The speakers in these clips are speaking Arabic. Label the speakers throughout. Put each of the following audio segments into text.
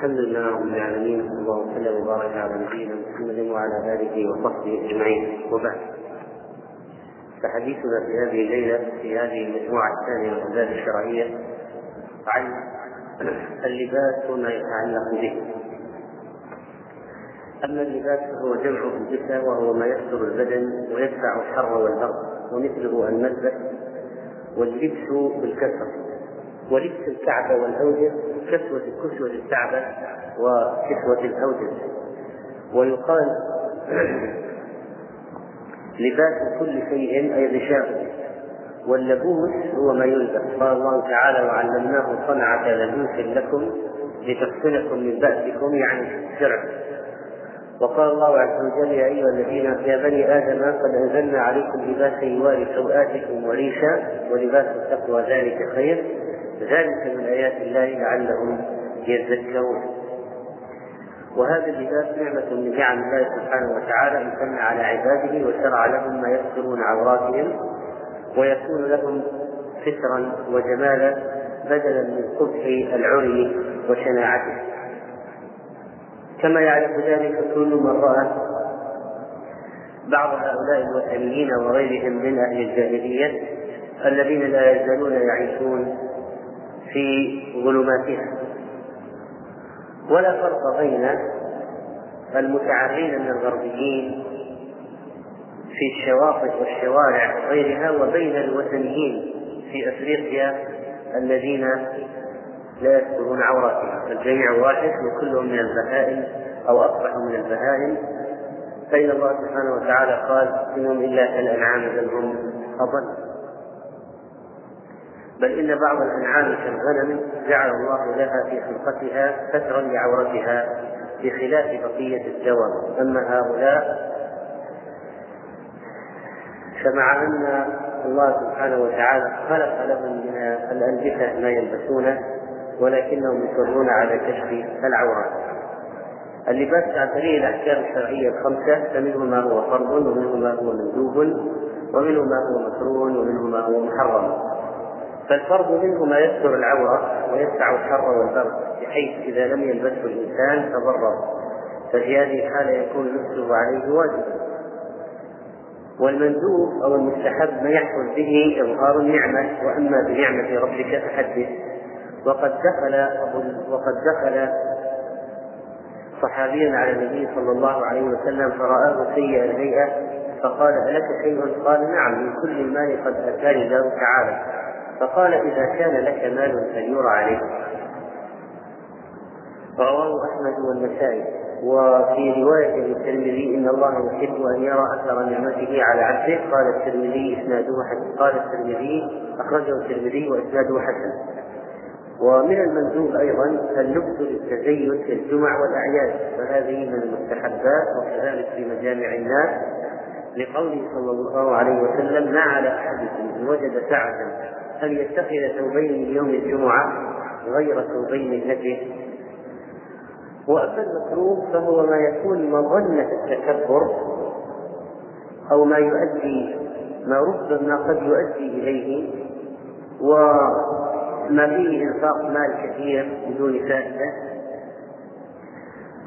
Speaker 1: الحمد لله رب العالمين صلى الله وسلم وبارك على نبينا محمد وعلى آله وصحبه أجمعين. وبعد. فحديثنا في هذه الليلة في هذه المجموعة الثانية من الاداب الشرعية عن اللباس وما يتعلق به. أما اللباس فهو جمع الجثه وهو ما يستر البدن ويدفع الحر والبرد ومثله الملبس واللبس بالكسر ولبس الكعبة والأوجه كسوة كسوة الكعبة وكسوة الأوجه ويقال لباس كل شيء أي غشاء. واللبوس هو ما يلبس. قال الله تعالى وعلمناه صنعة لبوس لكم لتحصنكم من بأسكم يعني الشرع وقال الله عز وجل يا أيها الذين يا بني آدم قد أنزلنا عليكم لباسا يواري سوآتكم وريشا ولباس التقوى ذلك خير. ذلك من آيات الله لعلهم يذكرون. وهذا اللباس نعمة من نعم الله سبحانه وتعالى امتن على عباده وشرع لهم ما يسترون عوراتهم ويكون لهم سترا وجمالا بدلا من قبح العري وشناعته. كما يعرف ذلك كل من رأى بعض هؤلاء الوثنيين وغيرهم من أهل الجاهلية الذين لا يزالون يعيشون في ظلماتها. ولا فرق بين المتعرين من الغربيين في الشواطئ والشوارع وغيرها وبين الوثنيين في أفريقيا الذين لا يسترون عوراتهم. الجميع واحد وكلهم من البهائم أو اصبحوا من البهائم. فإن الله سبحانه وتعالى قال إنهم إلا كالأنعام بل هم أضل. بل إن بعض الأنعام كالغنم جعل الله لها في خلقتها سترا لعورتها بخلاف بقية الدواب أما هؤلاء فمع أن الله سبحانه وتعالى خلق لهم من الألبسة ما يلبسونه ولكنهم يصرون على كشف العورات. اللباس عن طريق الأحكام الشرعية الخمسة فمنه ما هو فرض ومنه ما هو مندوب ومنه ما هو مكروه ومنه ما هو محرم. فالفرض منه ما يستر العورة ويدفع الحر والبرد بحيث إذا لم يلبسه الإنسان تضرر. ففي هذه الحالة يكون لبسه عليه واجبا والمندوب أو المستحب ما يحصل به إظهار النعمة وأما بنعمة ربك فحدث. وقد دخل وقد دخل صحابيا على النبي صلى الله عليه وسلم فرآه سيء الهيئة فقال ألك شيء؟ قال نعم من كل المال قد أتاني الله تعالى. فقال إذا كان لك مال فليرى عليه رواه أحمد والنسائي. وفي رواية للترمذي إن الله يحب أن يرى أثر نعمته على عبده. قال الترمذي إسناده حسن. قال الترمذي أخرجه الترمذي وإسناده حسن. ومن المندوب أيضا اللبس للتزين في الجمع والأعياد. فهذه من المستحبات وكذلك في مجامع الناس. لقوله صلى الله عليه وسلم ما على أحدكم إن وجد سعة أن يتخذ ثوبين ليوم الجمعة غير ثوبين النجم. وأما المكروه فهو ما يكون مظنة التكبر أو ما يؤدي ما ربما قد يؤدي إليه وما فيه إنفاق مال كثير بدون فائدة.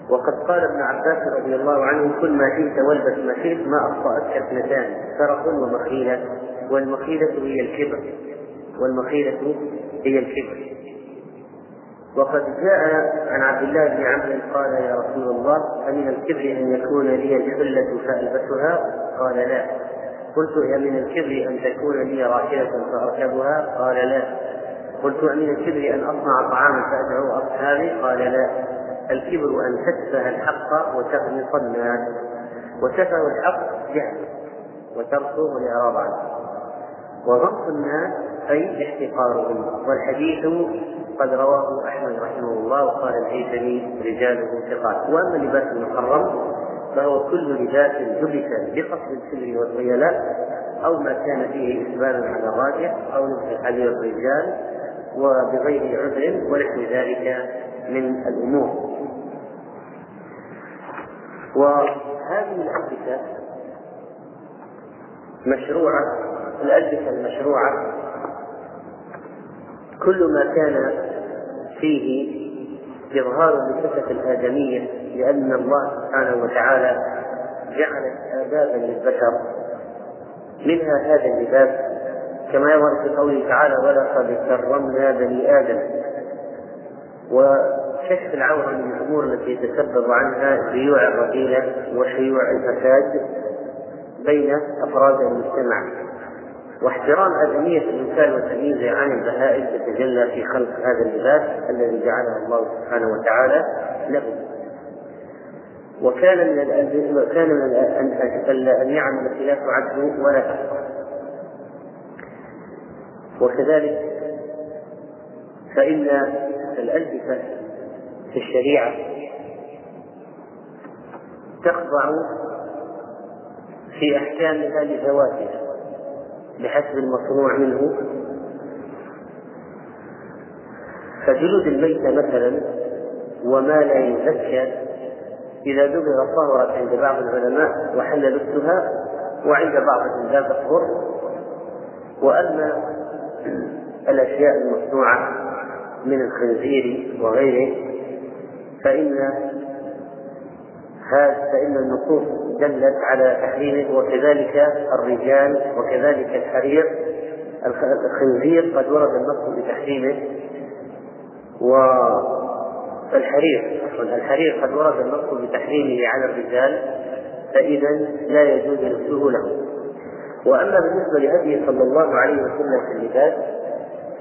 Speaker 1: وقد قال ابن عباس رضي الله عنه كل ما شئت والبس ما شئت ما أخطأتك اثنتان فرق ومخيلة والمخيلة هي الكبر. والمخيلة هي الكبر. وقد جاء عن عبد الله بن عمرو قال يا رسول الله أمن الكبر أن يكون لي الحلة فألبسها؟ قال لا. قلت أمن الكبر أن تكون لي راحلة فأركبها؟ قال لا. قلت أمن الكبر أن أصنع طعاما فأدعو أصحابي؟ قال لا. الكبر أن تتفه الحق وتغمط الناس وتفه الحق؟ جهل. وتركه الإعراض عنه. وغمط الناس أي احتقارهم. والحديث قد رواه أحمد رحمه الله وقال الهيثمي رجاله ثقات. وأما اللباس المحرم فهو كل لباس لبس بقصد السر والخيلاء أو ما كان فيه إسبال على الراجح أو لبس الرجال وبغير عذر ونحو ذلك من الأمور. وهذه الألبسة مشروعة الألبسة المشروعة. كل ما كان فيه إظهار للصفة الآدمية لأن الله سبحانه وتعالى جعل آدابا للبشر. منها هذا اللباس كما يظهر في قوله تعالى ولقد كرمنا بني آدم. وكشف العورة من الأمور التي يتسبب عنها شيوع الرذيلة وشيوع الفساد. بين أفراد المجتمع. واحترام آدمية الإنسان وتمييزه عن البهائم تتجلى في خلق هذا اللباس الذي جعله الله سبحانه وتعالى له. وكان من وكان من النعم التي لا تعد ولا تحصى وكذلك فإن الألبسة في الشريعة تخضع في أحكامها لذواتها بحسب المصنوع منه. فجلود الميتة مثلا وما لا يزكى إذا دبر طهرت عند بعض العلماء وحل لبسها وعند بعضهم لا تطهر وأما الأشياء المصنوعة من الخنزير وغيره فإن فإن النصوص دلت على تحريمه وكذلك الرجال وكذلك الحرير. الخنزير قد ورد النص بتحريمه والحرير الحرير قد ورد النص بتحريمه على الرجال فإذا لا يجوز لبسه له. وأما بالنسبة لهديه صلى الله عليه وسلم في اللباس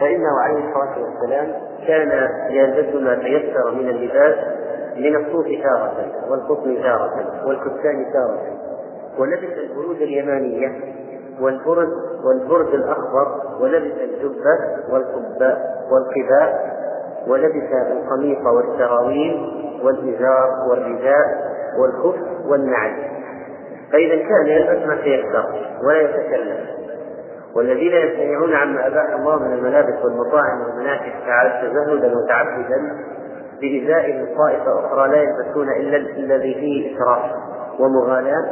Speaker 1: فإنه عليه الصلاة والسلام كان يلبس ما تيسر من اللباس من الصوف تارة والقطن تارة والكتان تارة ولبس البرود اليمانية والبرد والبرد الأخضر ولبس الجبة والقباء والقباء ولبس القميص والسراويل والإزار والرداء والخف والنعل. فإذا كان يلبس ما تيسر ولا يتكلم. والذين يمتنعون عما أباح الله من الملابس والمطاعم والمناكب تعالى تزهدا وتعبدا بإزاء طائفة أخرى لا يلبسون إلا الذي فيه إسراف ومغالاة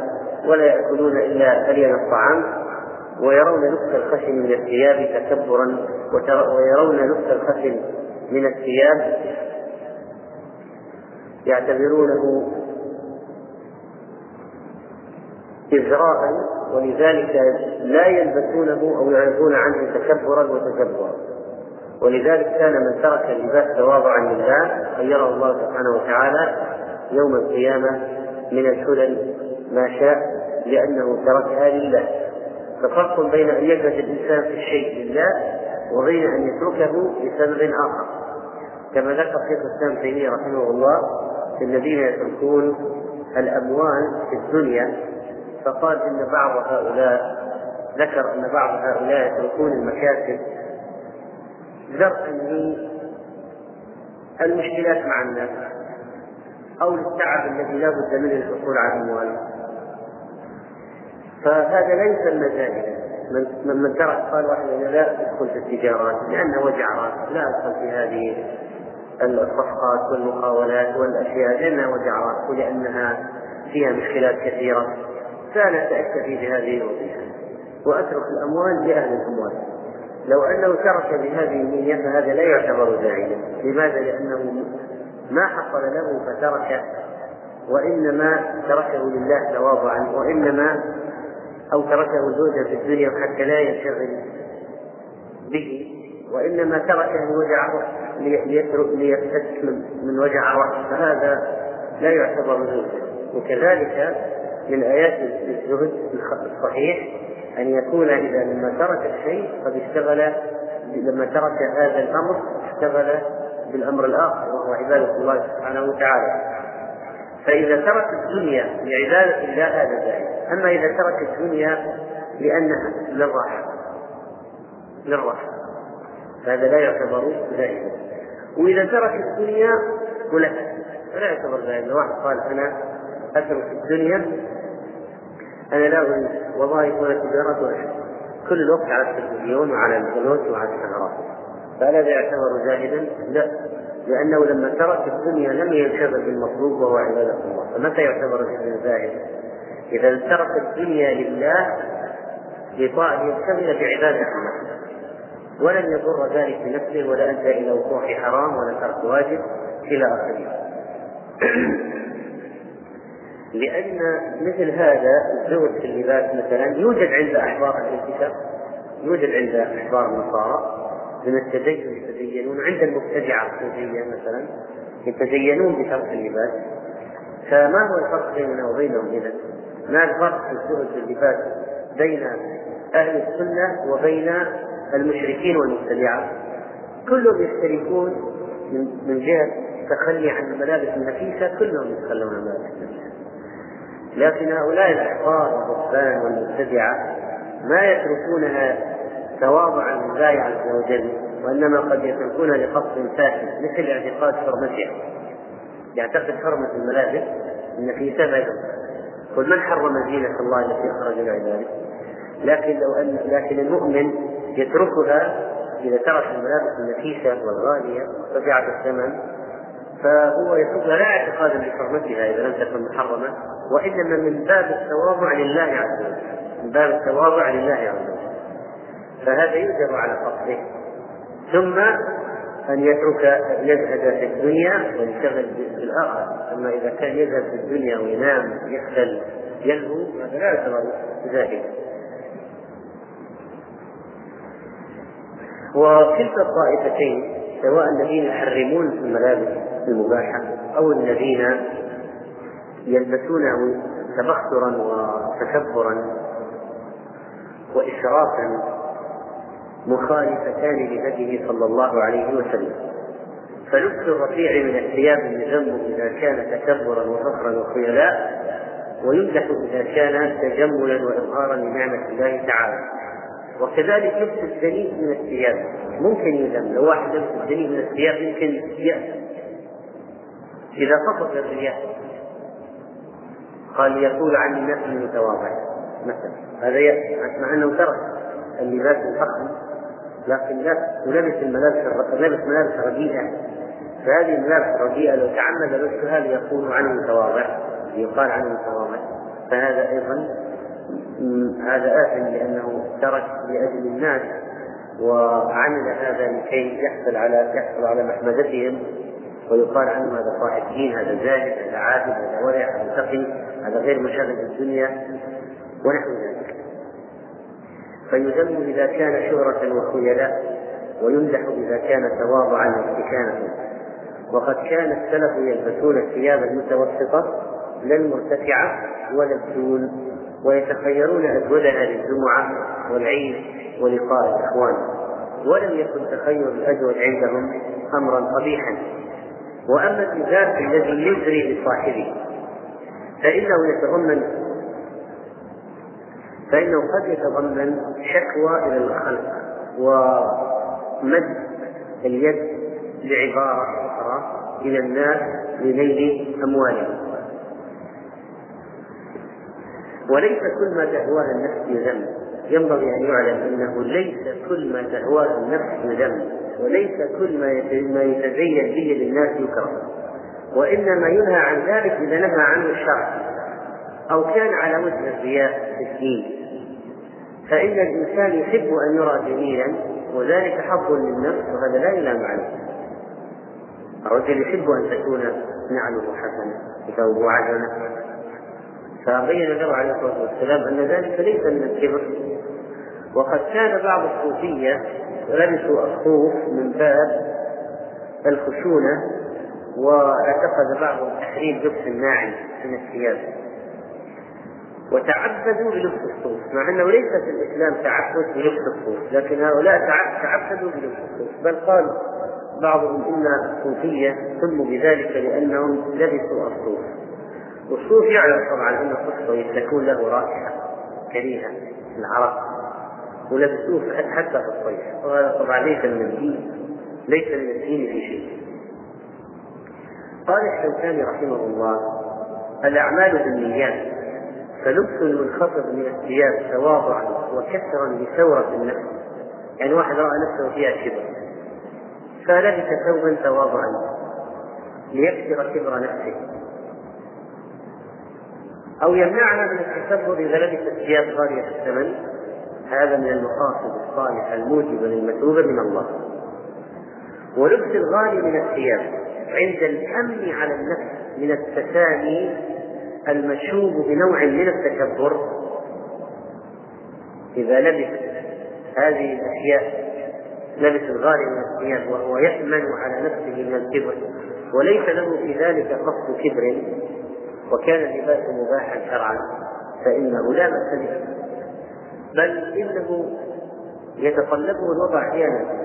Speaker 1: ولا يأكلون إلا ألين الطعام ويرون لبس الخشن من الثياب تكبرا ويرون لبس الخشن من الثياب يعتبرونه إزراء ولذلك لا يلبسونه أو يعرفون عنه تكبرا وتجبرا ولذلك كان من ترك اللباس تواضعا لله خيره الله سبحانه وتعالى يوم القيامة من الحلل ما شاء لأنه تركها لله. ففرق بين أن يلبس الإنسان في الشيء لله وبين أن يتركه لسبب آخر. كما ذكر شيخ الإسلام تيمية رحمه الله في الذين يتركون الأموال في الدنيا فقال إن بعض هؤلاء ذكر أن بعض هؤلاء يتركون المكاسب درءا للمشكلات مع الناس أو للتعب الذي لا بد منه للحصول على الأموال فهذا لا يسمى زاهدا من من ترك قال واحد أنا لا ادخل في التجارات لأنه وجع راس لا ادخل في هذه الصفقات والمقاولات والأشياء لأنها وجع راس ولانها فيها مشكلات كثيرة. فأنا سأكتفي بهذه الوظيفة وأترك الأموال لأهل الأموال. لو أنه ترك بهذه النية فهذا لا يعتبر زاهدا لماذا؟ لأنه ما حصل له فتركه وإنما تركه لله تواضعا وإنما أو تركه زوجا في الدنيا حتى لا ينشغل به وإنما تركه لوجع ليترك ليفتك من وجع الراس فهذا لا يعتبر زوجا وكذلك من آيات الزهد الصحيح أن يكون إذا لما ترك الشيء قد اشتغل لما ترك هذا الأمر اشتغل بالأمر الآخر وهو عبادة الله سبحانه وتعالى. فإذا ترك الدنيا لعبادة الله هذا زائد أما إذا ترك الدنيا لأنها للراحة. للراحة. فهذا لا يعتبر زائدا وإذا ترك الدنيا ولها فلا يعتبر زائدا واحد قال أنا أترك الدنيا أنا لا أريد وظائف ولا تجارة ولا كل الوقت على التلفزيون وعلى البنوك وعلى الثغرات. فهل هذا يعتبر زاهدا؟ لا. لأنه لما ترك الدنيا لم ينشغل بالمطلوب وهو عبادة الله. فمتى يعتبر الإنسان زاهد؟ إذا ترك الدنيا لله لطاعة يشتغل بعبادة الله. ولم يضر ذلك بنفسه ولا أدى إلى وقوع حرام ولا ترك واجب إلى آخره. لأن مثل هذا الزهد في اللباس مثلا يوجد عند أحبار الكتاب يوجد عند أحبار النصارى من التدين يتدينون عند المبتدعة الصوفية مثلا يتدينون بترك اللباس فما هو الفرق بيننا وبينهم إذا؟ ما الفرق في الزهد في اللباس بين أهل السنة وبين المشركين والمبتدعة؟ كلهم يشتركون من جهة التخلي عن الملابس النفيسة كلهم يتخلون عن الملابس النفيسة لكن هؤلاء الأحبار والرهبان والمبتدعة ما يتركونها تواضعا لله عز وجل وإنما قد يتركونها لقصد فاسد مثل اعتقاد حرمتها يعتقد حرمة الملابس النفيسة لا قل من حرم زينة الله التي أخرج لعباده لكن لو أن لكن المؤمن يتركها إذا ترك الملابس النفيسة والغالية رجعت الثمن فهو يتركها لا اعتقادا بحرمتها إذا لم تكن محرمة. وإنما من باب التواضع لله عز وجل من باب التواضع لله عز وجل. فهذا يؤجر على قصده ثم أن يترك يزهد في الدنيا وينشغل بالآخر أما إذا كان يذهب في الدنيا وينام يختل يلهو هذا لا يعتبر زاهد. وكلتا الطائفتين سواء الذين يحرمون الملابس المباحة أو الذين يلبسونه تبخترا وتكبرا وإشرافا مخالفتان لهديه صلى الله عليه وسلم. فلبس الرفيع من الثياب يذم إذا كان تكبرا وفخرا وخيلاء ويمدح إذا كان تجملا وإظهارا لنعمة الله تعالى. وكذلك لبس الدليل من الثياب. ممكن يذم لو واحد لبس الدليل من الثياب يمكن يأثم إذا قصد الرياء قال يقول عني الناس متواضع. مثلا. هذا مع أنه ترك اللباس الفخم لكن لا ولبس الملابس لبس ملابس رديئة. فهذه الملابس الرديئة لو تعمد لبسها ليقول عنه متواضع ليقال عنه متواضع. فهذا أيضا هذا آثم لأنه ترك لأجل الناس وعمل هذا لكي يحصل على يحصل على محمدتهم. ويقال عنه هذا صاحب دين هذا زاهد هذا عابد هذا ورع هذا تقي هذا غير مشاغل الدنيا ونحو ذلك. فيذم إذا كان شهرة وخيلاء ويمدح إذا كان تواضعا واستكانة وقد كان السلف يلبسون الثياب المتوسطة لا المرتفعة ولا الدون ويتخيرون أزودها للجمعة والعيد ولقاء الإخوان. ولم يكن تخير الأزود عندهم أمرا قبيحا. وأما الإزار الذي يجري لصاحبه فإنه يتضمن فإنه قد يتضمن شكوى إلى الخلق ومد اليد بعبارة أخرى إلى الناس لنيل أموالهم. وليس كل ما تهواه النفس يذم. ينبغي أن يعلم أنه ليس كل ما تهواه النفس يذم. وليس كل ما يتزين به للناس يكره. وإنما ينهى عن ذلك إذا نهى عنه الشرع أو كان على وجه الرياء في الدين. فإن الإنسان يحب أن يرى جميلا وذلك حظ للنفس وهذا لا يلام عليه. الرجل يحب أن تكون نعله حسنة ثوبه عجلة فبين له عليه الصلاة والسلام أن ذلك ليس من الكبر. وقد كان بعض الصوفية لبسوا الصوف من باب الخشونة وأعتقد بعضهم تحريم لبس الناعم من الثياب وتعبدوا بلبس الصوف مع أنه ليس في الإسلام تعبد بلبس الصوف لكن هؤلاء تعبدوا بلبس الصوف بل قال بعضهم إن الصوفية سموا بذلك لأنهم لبسوا الصوف والصوف يعلم طبعا أن الصوف تكون له رائحة كريهة العرق ولبسوه حتى في الصيف. وهذا طبعا ليس من الدين ليس من الدين في شيء. قال الشوكاني رحمه الله الأعمال بالنيات فلبس المنخفض من الثياب تواضعا وكسرا لثورة النفس. يعني واحد رأى نفسه فيها كبر. فلبس ثوبا تواضعا ليكسر كبر نفسه. أو يمنعنا من التكبر إذا لبس الثياب غالية الثمن. هذا من المقاصد الصالحة الموجبة للمثوبة من الله. ولبس الغالي من الثياب. عند الأمن على النفس من التسامي المشوب بنوع من التكبر. إذا لبس هذه الأشياء لبس الغالي من الثياب وهو يأمن على نفسه من الكبر وليس له في ذلك قصد كبر وكان اللباس مباحا شرعا فإنه لا بأس بل إنه يتطلبه الوضع أحيانا.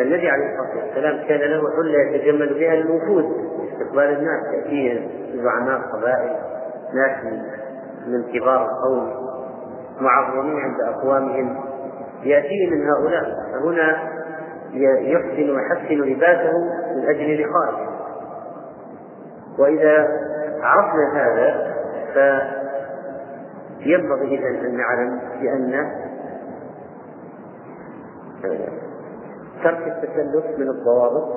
Speaker 1: فالنبي عليه الصلاة والسلام كان له حلة يتجمل بها للوفود استقبال الناس يأتيه زعماء قبائل ناس من كبار القوم معظمين عند أقوامهم. يأتيه من هؤلاء فهنا يحسن ويحسن لباسه من أجل لقائه. وإذا عرفنا هذا فينبغي إذا أن نعلم بأن ترك التسلف من الضوابط.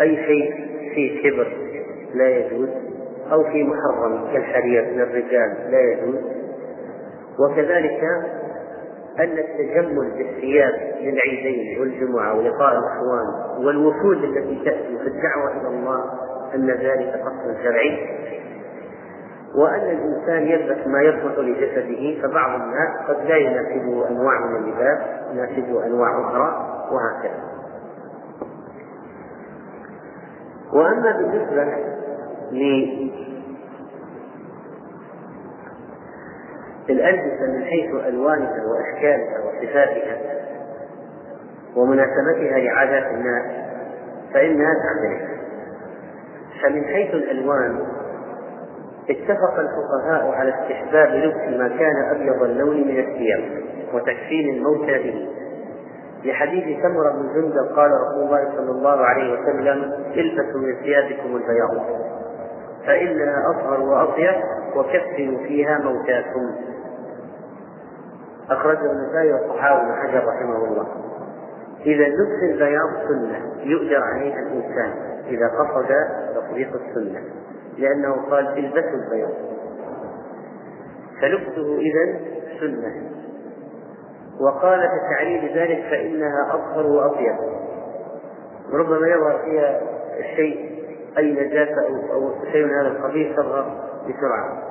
Speaker 1: أي شيء فيه كبر لا يجوز أو في محرم كالحرير للرجال لا يجوز. وكذلك أن التجمل بالثياب للعيدين والجمعة ولقاء الإخوان والوفود التي تأتي في الدعوة إلى الله أن ذلك قصد شرعي. وأن الإنسان يلبس ما يصلح لجسده فبعض الناس قد لا يناسبه أنواع من اللباس يناسبه أنواع أخرى وهكذا. وأما بالنسبة للألبسة من حيث ألوانها وأشكالها وصفاتها ومناسبتها لعادات الناس فإنها تعترف فمن حيث الألوان اتفق الفقهاء على استحباب لبس ما كان أبيض اللون من الثياب وتكفين الموتى به. لحديث سمرة بن جندب قال رسول الله صلى الله عليه وسلم البسوا من ثيابكم البياض فإنها أطهر وأطيب وكفنوا فيها موتاكم. أخرجه النسائي والصحابة بن حجر رحمه الله. إذا لبس البياض سنة يؤجر عليها الإنسان. إذا قصد تطبيق السنة. لأنه قال البسوا البياض فلبسه إذا سنة. وقال في تعليل ذلك فإنها أطهر وأطيب. ربما يظهر فيها الشيء أي نجاسة أو شيء من هذا القبيل تظهر بسرعة.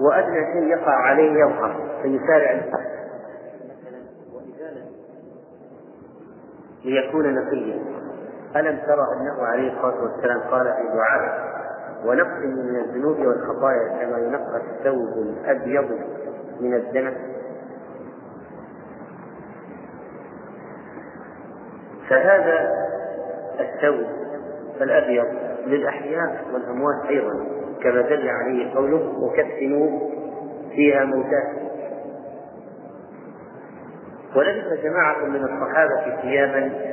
Speaker 1: وأدنى شيء يقع عليه يظهر فيسارع ليكون نقيا. ألم ترى أنه عليه الصلاة والسلام قال في دعائه ونقص من الذنوب والخطايا كما ينقى الثوب الأبيض من الدنس فهذا الثوب الأبيض للأحياء والأموات أيضا كما دل عليه قوله وكفنوا فيها موتاكم. ولبس جماعة من الصحابة ثيابا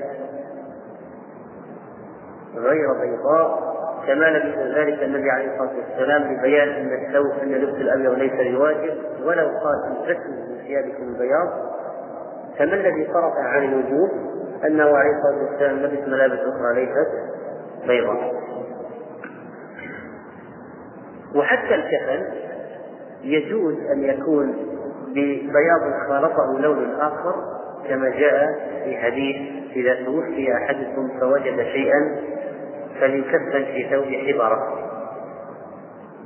Speaker 1: غير بيضاء كما لبس ذلك النبي عليه الصلاة والسلام لبيان أن الثوب أن لبس الأبيض ليس بواجب ولو قال البسوا من ثيابكم البياض. فما الذي صرف عن الوجوب أنه عليه الصلاة والسلام لبس ملابس أخرى ليست بيضاء. وحتى الكفن يجوز أن يكون ببياض خالطه لون آخر كما جاء في حديث إذا توفي أحدكم فوجد شيئا فليكفن في ثوب حبرة.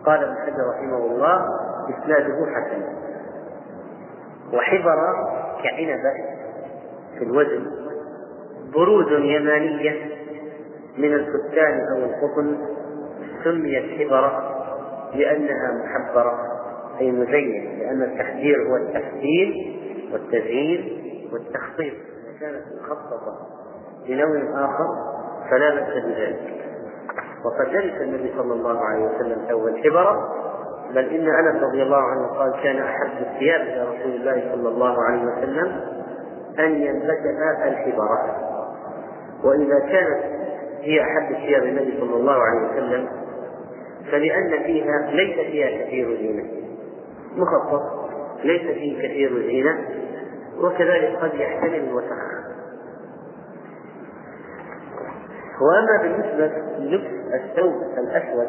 Speaker 1: قال ابن حجر رحمه الله إسناده حسن. وحبرة كعنبة في الوزن برود يمانية من الكتان أو القطن سميت حبرة لأنها محبرة أي مزين لأن التحذير هو التحسين والتزيين. والتخطيط إذا كانت مخططة بنوع آخر فلا بأس بذلك. وقد لبس النبي صلى الله عليه وسلم ثوب الحبرة بل إن أنس رضي الله عنه قال كان أحب الثياب إلى رسول الله صلى الله عليه وسلم أن يلبسها الحبرة. وإذا كانت هي أحب الثياب النبي صلى الله عليه وسلم فلأن فيها ليس فيها كثير زينة. مخصص ليس فيه كثير زينة. وكذلك قد يحتمل الوسخ وأما بالنسبة للبس الثوب الأسود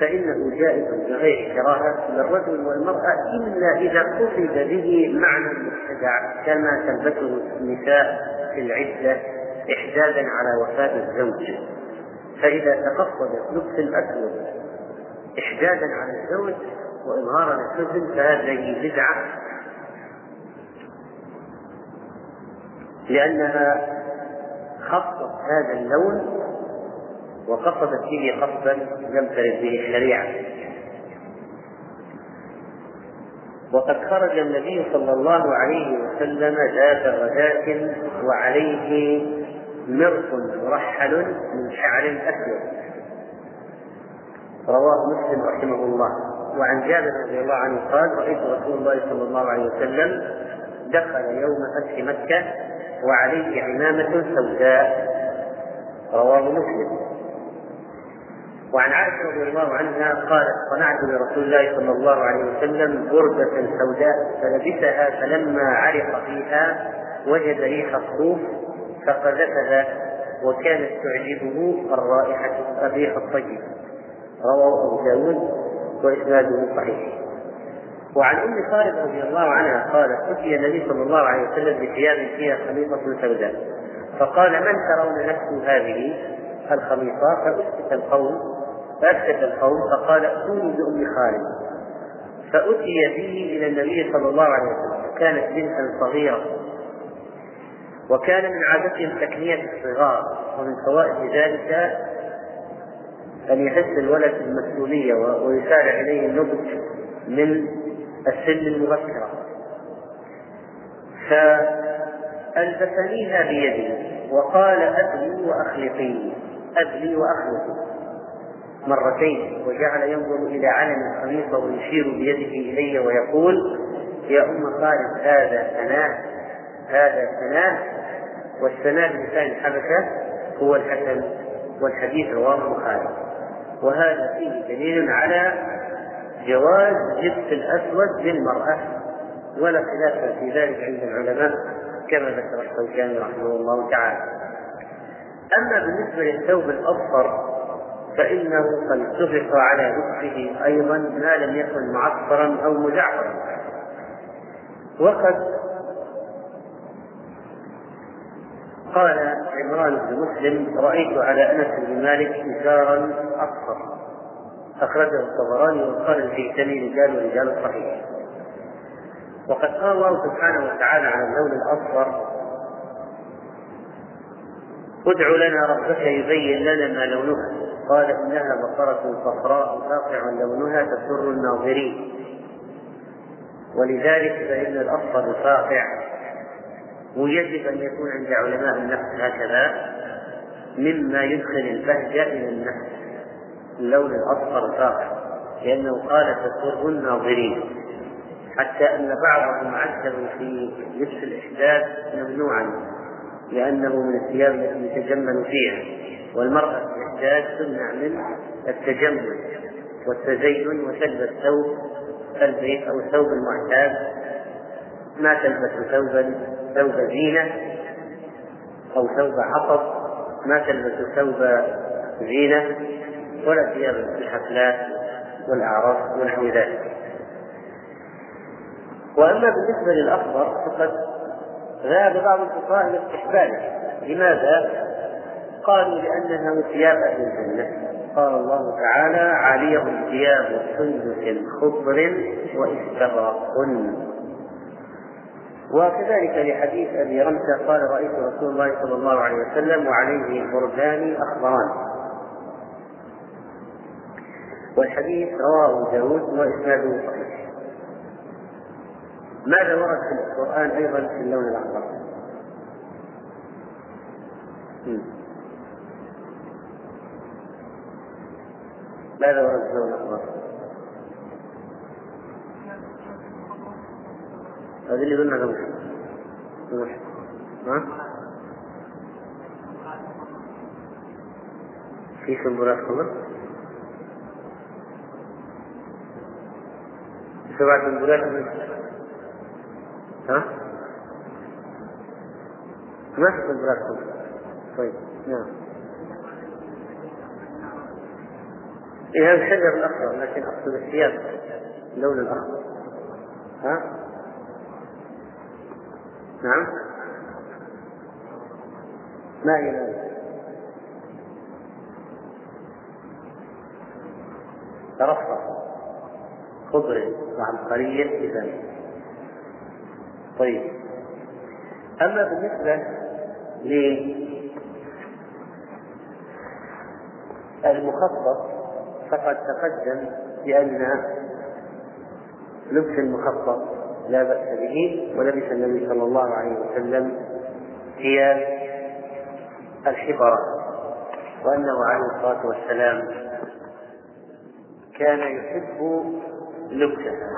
Speaker 1: فإنه جائز بغير كراهة للرجل والمرأة إلا إذا قصد به معنى المبتدع كما تلبسه النساء في العدة إحدادا على وفاة الزوج. فإذا تقصد لبس الأسود إحدادا على الزوج وإظهارا للحزن فهذه بدعة لأنها خصت هذا اللون وقصدت به قصدا لم ترد به الشريعة. وقد خرج النبي صلى الله عليه وسلم ذات غداة وعليه مرق مرحل من شعر أسود. رواه مسلم رحمه الله. وعن جابر رضي الله عنه قال رأيت رسول الله صلى الله عليه وسلم دخل يوم فتح مكة وعليه عمامة سوداء. رواه مسلم. وعن عائشة رضي الله عنها قالت صنعت لرسول الله صلى الله عليه وسلم بردة سوداء فلبسها فلما عرق فيها وجد ريح الصوف فقذفها وكانت تعجبه الرائحة الريح الطيب. رواه أبو داود وإسناده صحيح. وعن أم خالد رضي الله عنها قالت أتي النبي صلى الله عليه وسلم بثياب فيها خميصه سوداء. فقال من ترون نفس هذه؟ الخميصه فأسكت القوم فأسكت القوم فقال ائتوني بأم خالد. فأتي به إلى النبي صلى الله عليه وسلم. كانت بنتا صغيرة. وكان من عادتهم تكنية الصغار ومن فوائد ذلك أن يحس الولد بالمسؤولية ويسارع إليه النضج من السن المبكرة. فألبسنيها بيدي وقال أدلي وأخلقي أدلي وأخلقي. مرتين وجعل ينظر إلى علم الخليفة ويشير بيده إلي ويقول يا أم خالد هذا ثناء هذا ثناء. والثناء بلسان الحبشة هو الحسن والحديث رواه البخاري. وهذا فيه دليل على جواز لبس الأسود للمرأة ولا خلاف في ذلك عند العلماء كما ذكر الشوكاني رحمه الله تعالى. أما بالنسبة للثوب الأصفر فإنه قد اتفق على لبسه أيضا ما لم يكن معصفرا أو مزعفرا وقد قال عمران بن مسلم رأيت على أنس بن مالك إزارا أصفر. أخرجه الطبراني وقال الهيثمي رجال رجال الصحيح وقد قال الله سبحانه وتعالى عن اللون الأصفر ادع لنا ربك يبين لنا ما لونها. قال إنها بقرة صفراء فاقع لونها تسر الناظرين. ولذلك فإن الأصفر الفاقع ويجب أن يكون عند علماء النفس هكذا مما يدخل البهجة إلى النفس. اللون الأصفر فاقع لأنه قال تسر الناظرين حتى أن بعضهم عده في لبس الإحداث ممنوعا لأنه من الثياب التي يتجمل فيها والمرأة في الإحداث تمنع من التجمل والتزين وتلبس ثوب البيت أو الثوب المعتاد ما تلبس ثوبا ثوب زينة أو ثوب حطب ما تلبس ثوب زينة ولا ثياب الحفلات والأعراس ونحو ذلك. وأما بالنسبة للأخضر فقد ذهب بعض الفقهاء إلى استحبابه. لماذا؟ قالوا لأنه ثياب أهل الجنة. قال الله تعالى عليهم ثياب سندس خضر واستبرق وكذلك لحديث أبي رمسه قال رأيت رسول الله صلى الله عليه وسلم وعليه بردان أخضران. والحديث رواه داود وإسناده صحيح ماذا ورد في القرآن أيضا في اللون الأخضر؟ ماذا ورد في اللون الأخضر؟ هذه اللي قلنا قبل ها؟ في سنبلات خضر؟ سبعة سنبلات ها؟ ما في سنبلات طيب نعم. إيه هذا الشجر الأخضر لكن أقصد الثياب اللون الأخضر. ها؟ نعم. ما مالك ترفع. خضر وعبقرية إذا. طيب. أما بالنسبة للمخطط فقد تقدم بأن لبس المخطط لا بأس به ولبس النبي صلى الله عليه وسلم ثياب الحبرة وأنه عليه الصلاة والسلام كان يحب لبسها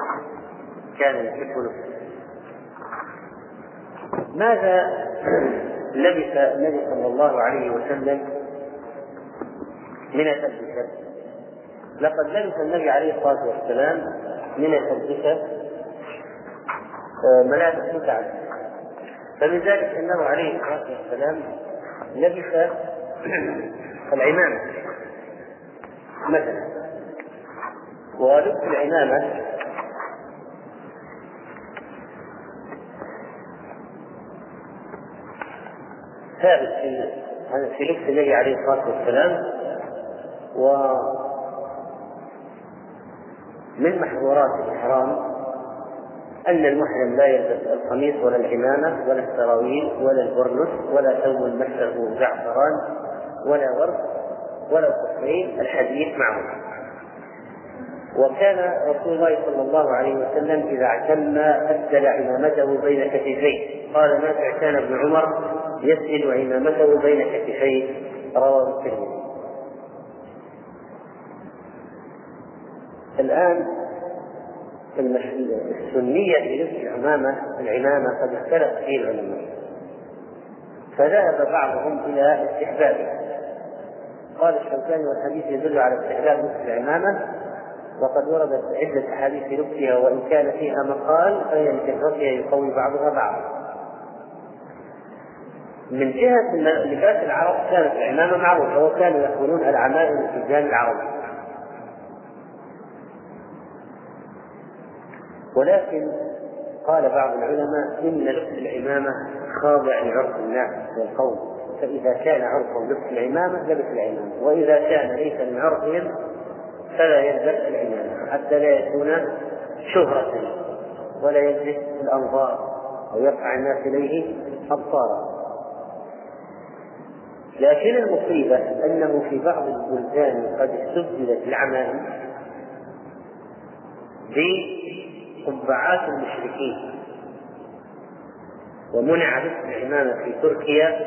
Speaker 1: كان يحب لبسها ماذا لبس النبي صلى الله عليه وسلم من التلبسة؟ لقد لبس النبي عليه الصلاة والسلام من التلبسة آه، ملابس متعددة فمن ذلك أنه عليه الصلاة والسلام لبس العمامة مثلا. ولبس العمامة. ثابت في في لبس النبي عليه الصلاة والسلام. و من محظورات الإحرام أن المحرم لا يلبس القميص ولا العمامة ولا السراويل ولا البرنس ولا ثوب مسه زعفران ولا ورد ولا الخفين الحديث معه وكان رسول الله صلى الله عليه وسلم إذا اعتم أسدل عمامته بين كتفيه. قال نافع كان ابن عمر يسدل عمامته بين كتفيه؟ رواه الترمذي الآن السنية للبس العمامة العمامة قد اختلف فيه العلماء. فذهب بعضهم إلى استحبابها قال الشوكاني والحديث يدل على استحباب لبس العمامة وقد وردت عدة أحاديث في لبسها وإن كان فيها مقال فهي لكثرتها يقوي بعضها بعضا. من جهة لباس العرب كانت العمامة معروفة وكانوا يقولون العمائم التجان العرب ولكن قال بعض العلماء إن لبس العمامة خاضع لعرف الناس والقوم فإذا كان عرفهم لبس العمامة لبس العمامة وإذا كان ليس من عرفهم فلا يلبس حتى لا يكون شهرة ولا يلبس الأنظار أو يرفع الناس إليه أبصارا. لكن المصيبة أنه في بعض البلدان قد استبدلت العمائم قبعات المشركين ومنع لبس العمامة في تركيا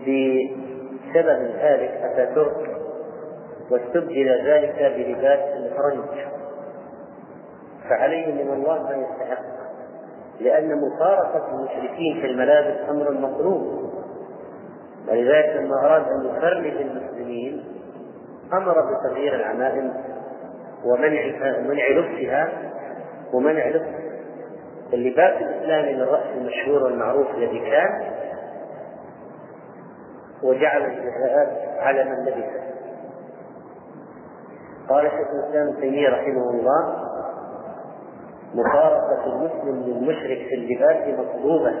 Speaker 1: بسبب ذلك أتاتورك واستبدل ذلك بلباس الفرنج. فعليه من الله ما يستحق. لأن مفارقة المشركين في الملابس أمر مطلوب. ولذلك لما أراد أن يفرج المسلمين أمر بتغيير العمائم ومنع منع لبسها ومنع لبس. اللباس الإسلامي للرأس المشهور والمعروف الذي كان وجعل الجزاءات على من لبسه قال شيخ الإسلام ابن رحمه الله مفارقة المسلم للمشرك في اللباس مطلوبة.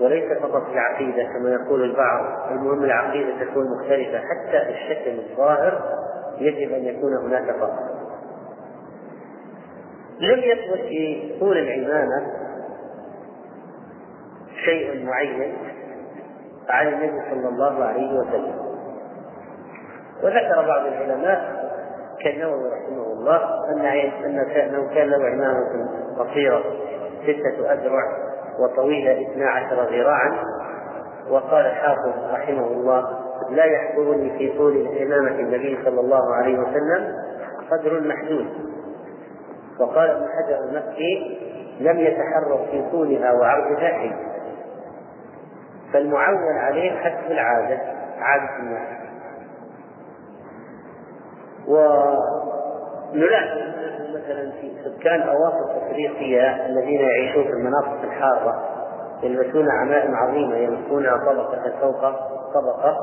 Speaker 1: وليس فقط في العقيدة كما يقول البعض المهم العقيدة تكون مختلفة. حتى في الشكل الظاهر يجب أن يكون هناك فرق لم يثبت في طول العمامة شيء معين عن النبي صلى الله عليه وسلم. وذكر بعض العلماء كالنووي رحمه الله أن أنه كان له عمامة قصيرة ستة أذرع وطويلة اثنا عشر ذراعا. وقال الحافظ رحمه الله لا يحضرني في طول إمامة النبي صلى الله عليه وسلم قدر محدود. وقال ابن حجر المكي لم يتحرك في طولها وعرضها شيء فالمعول عليه حسب العادة عادة الناس. ونلاحظ مثلا في سكان أواصر أفريقيا الذين يعيشون في المناطق الحارة يلبسون عمائم عظيمة يلبسونها طبقة فوق طبقة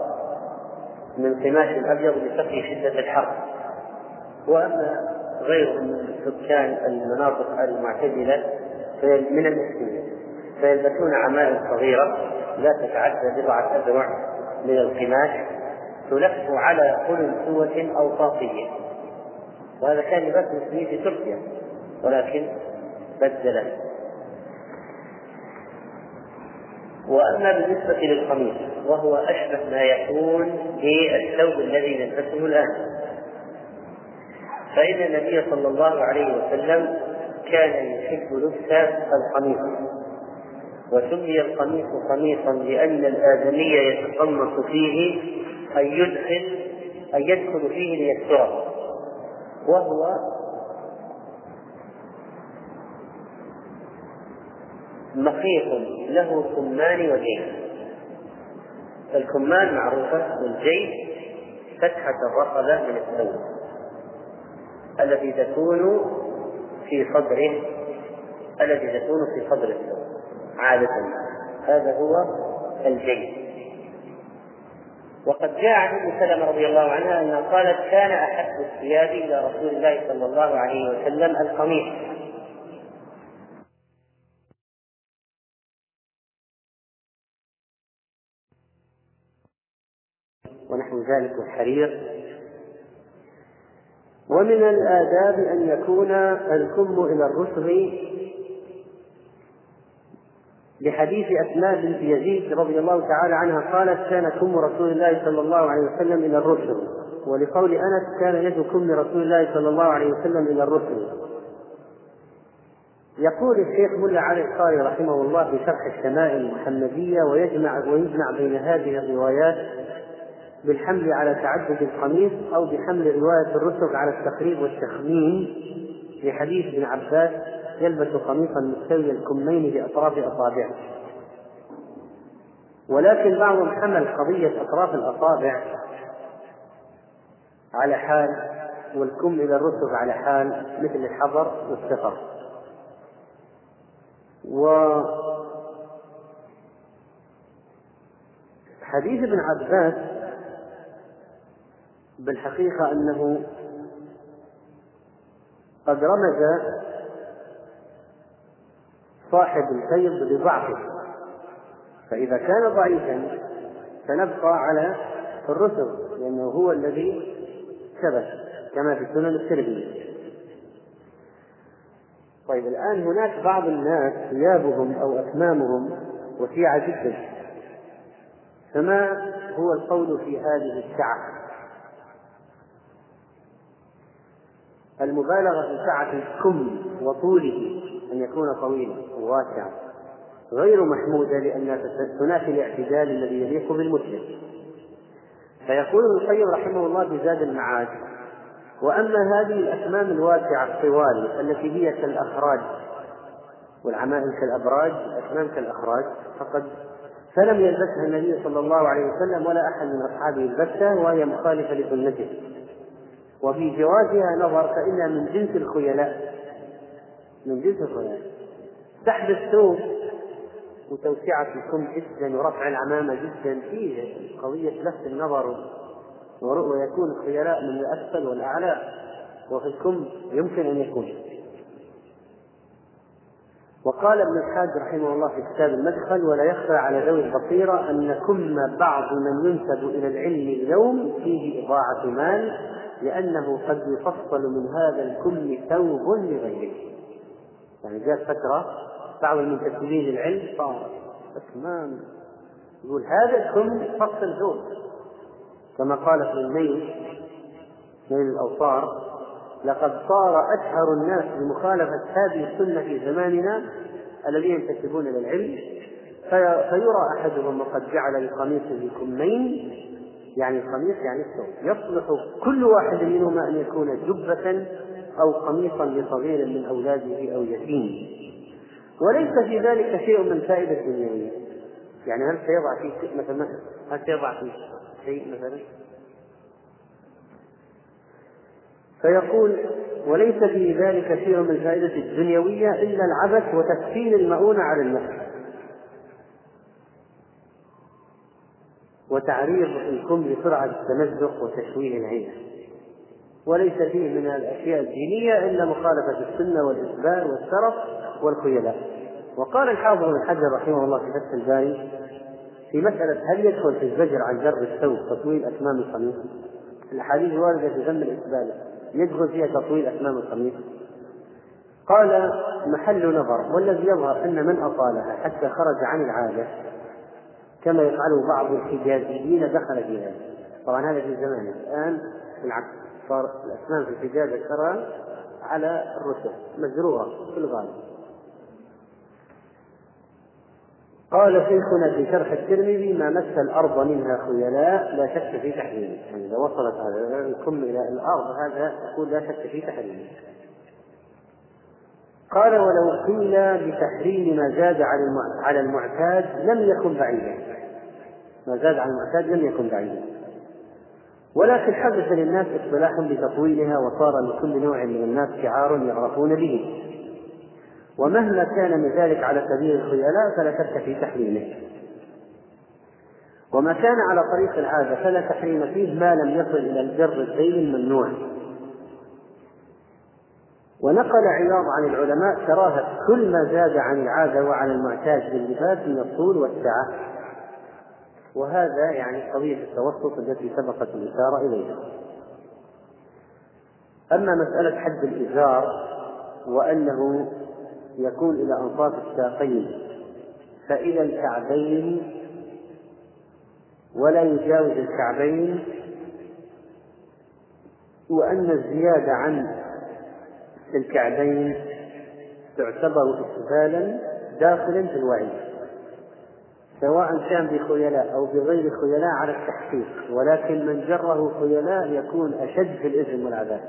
Speaker 1: من قماش أبيض لتقي شدة الحر. وأما غيرهم من سكان المناطق المعتدلة من المسلمين فيلبسون عمائم صغيرة لا تتعدى بضعة أذرع من القماش تلف على قلنسوة أو طاقية وهذا كان لباس المسلمين في تركيا ولكن بدل. وأما بالنسبة للقميص وهو أشبه ما يكون بالثوب الذي نلبسه الآن. فإن النبي صلى الله عليه وسلم كان يحب لبس القميص. وسمي القميص قميصا لأن الآدمي يتقمص فيه أن يدخل أن يدخل فيه ليستره وهو مخيط له كمان وجيب الكمان معروفة والجيب فتحة الرقبة من الثوب التي تكون في صدره التي تكون في صدر الثوب عادة. هذا هو الجيب وقد جاء عن أم سلمة رضي الله عنها أنها قالت كان أحب الثياب إلى رسول الله صلى الله عليه وسلم القميص. ونحو ذلك والحرير ومن الآداب أن يكون الكم إلى الرسغ لحديث أسماء بنت يزيد رضي الله تعالى عنها قالت كان كم رسول الله صلى الله عليه وسلم إلى الرسغ ولقول أنس كان يد كم رسول الله صلى الله عليه وسلم إلى الرسغ يقول الشيخ ملا علي القاري رحمه الله في شرح الشمائل المحمدية ويجمع ويجمع بين هذه الروايات بالحمل على تعدد القميص أو بحمل رواية الرسغ على التقريب والتخمين في حديث ابن عباس يلبس قميصا مستوي الكمين بأطراف أصابعه ولكن بعضهم حمل قضية أطراف الأصابع على حال والكم إلى الرسغ على حال مثل الحضر والسفر. و حديث ابن عباس بالحقيقة أنه قد رمز صاحب الفيض بضعفه. فإذا كان ضعيفا فنبقى على الرسل لأنه هو الذي ثبت كما في سنن الترمذي طيب الآن هناك بعض الناس ثيابهم أو أكمامهم وسيعة جدا. فما هو القول في هذه السعة؟ المبالغة في سعة الكم وطوله. أن يكون طويلا وواسعا. غير محمودة لأنها تنافي الاعتدال الذي يليق بالمسلم. فيقول ابن القيم رحمه الله بزاد المعاد وأما هذه الأكمام الواسعة الطوال التي هي كالأخراج والعمائم كالأبراج الأكمام كالأخراج فقد فلم يلبسها النبي صلى الله عليه وسلم ولا أحد من أصحابه يلبسها وهي مخالفة لسنته. وفي جوازها نظر فإنها من جنس الخيلاء. من جنس الخيلاء سحب الثوب وتوسعة الكم جدا ورفع العمامة جدا فيه قضية لفت النظر ويكون الخيلاء من الأسفل والأعلى وفي الكم يمكن أن يكون. وقال ابن الحاج رحمه الله في كتاب المدخل ولا يخفى على ذوي البصيرة أن كم بعض من ينسب إلى العلم اليوم فيه إضاعة مال لأنه قد يفصل من هذا الكم ثوب لغيره. يعني جاءت فترة بعض المنتسبين للعلم صار أكمام يقول هذا الكم فصل ثوب كما قال في الميل ميل الأوصار لقد صار أشهر الناس بمخالفة هذه السنة في زماننا الذين ينتسبون إلى العلم فيرى أحدهم وقد جعل لقميصه كمين يعني القميص يعني الثوب. يصلح كل واحد منهما أن يكون جبة أو قميصا لصغير من أولاده أو يتيم وليس في ذلك شيء من فائدة دنيوية يعني هل سيضع في مثلا؟ هل سيضع في شيء مثلا؟ فيقول وليس في ذلك شيء من الفائدة الدنيوية إلا العبث وتكفين المؤونة على النفس وتعريض الكم لسرعة التمزق وتشويه العين. وليس فيه من الأشياء الدينية إلا مخالفة السنة والإسبال والسرف والخيلاء
Speaker 2: وقال الحافظ بن حجر رحمه الله في فتح الباري في مسألة هل يدخل في الزجر عن جر الثوب تطويل أكمام القميص؟ الأحاديث الواردة في ذم الإسبال يدخل فيها تطويل أكمام القميص؟ قال محل نظر والذي يظهر أن من أطالها حتى خرج عن العادة كما يفعله بعض الحجازيين دخل في ذلك طبعا هذا في زمانه الآن بالعكس صار الأسنان في الحجاز ترى على الرسل مزروعة في الغالب. قال شيخنا في شرح الترمذي ما مس الأرض منها خيلاء لا شك في تحريمه يعني إذا وصلت هذا الكم إلى الأرض هذا يقول لا شك في تحريمه قال ولو قيل بتحريم ما زاد على المعتاد لم يكن بعيدا. ما زاد على المعتاد لم يكن بعيدا. ولكن حدث للناس اصطلاح بتطويلها وصار لكل نوع من الناس شعار يعرفون به. ومهما كان من ذلك على سبيل الخيلاء فلا شك في تحريمه. وما كان على طريق العادة فلا تحريم فيه ما لم يصل إلى الجر الزين الممنوع. ونقل عياض عن العلماء كراهة كل ما زاد عن العادة وعن المعتاد باللباس من الطول والسعة. وهذا يعني قضية التوسط التي سبقت الإشارة إليها. أما مسألة حد الإزار وأنه يكون إلى أنصاف الساقين فإلى الكعبين ولا يجاوز الكعبين وأن الزيادة عن الكعبين تعتبر إسبالا داخلا في الوعيد. سواء كان بخيلاء أو بغير خيلاء على التحقيق ولكن من جره خيلاء يكون أشد في الإثم والعذاب.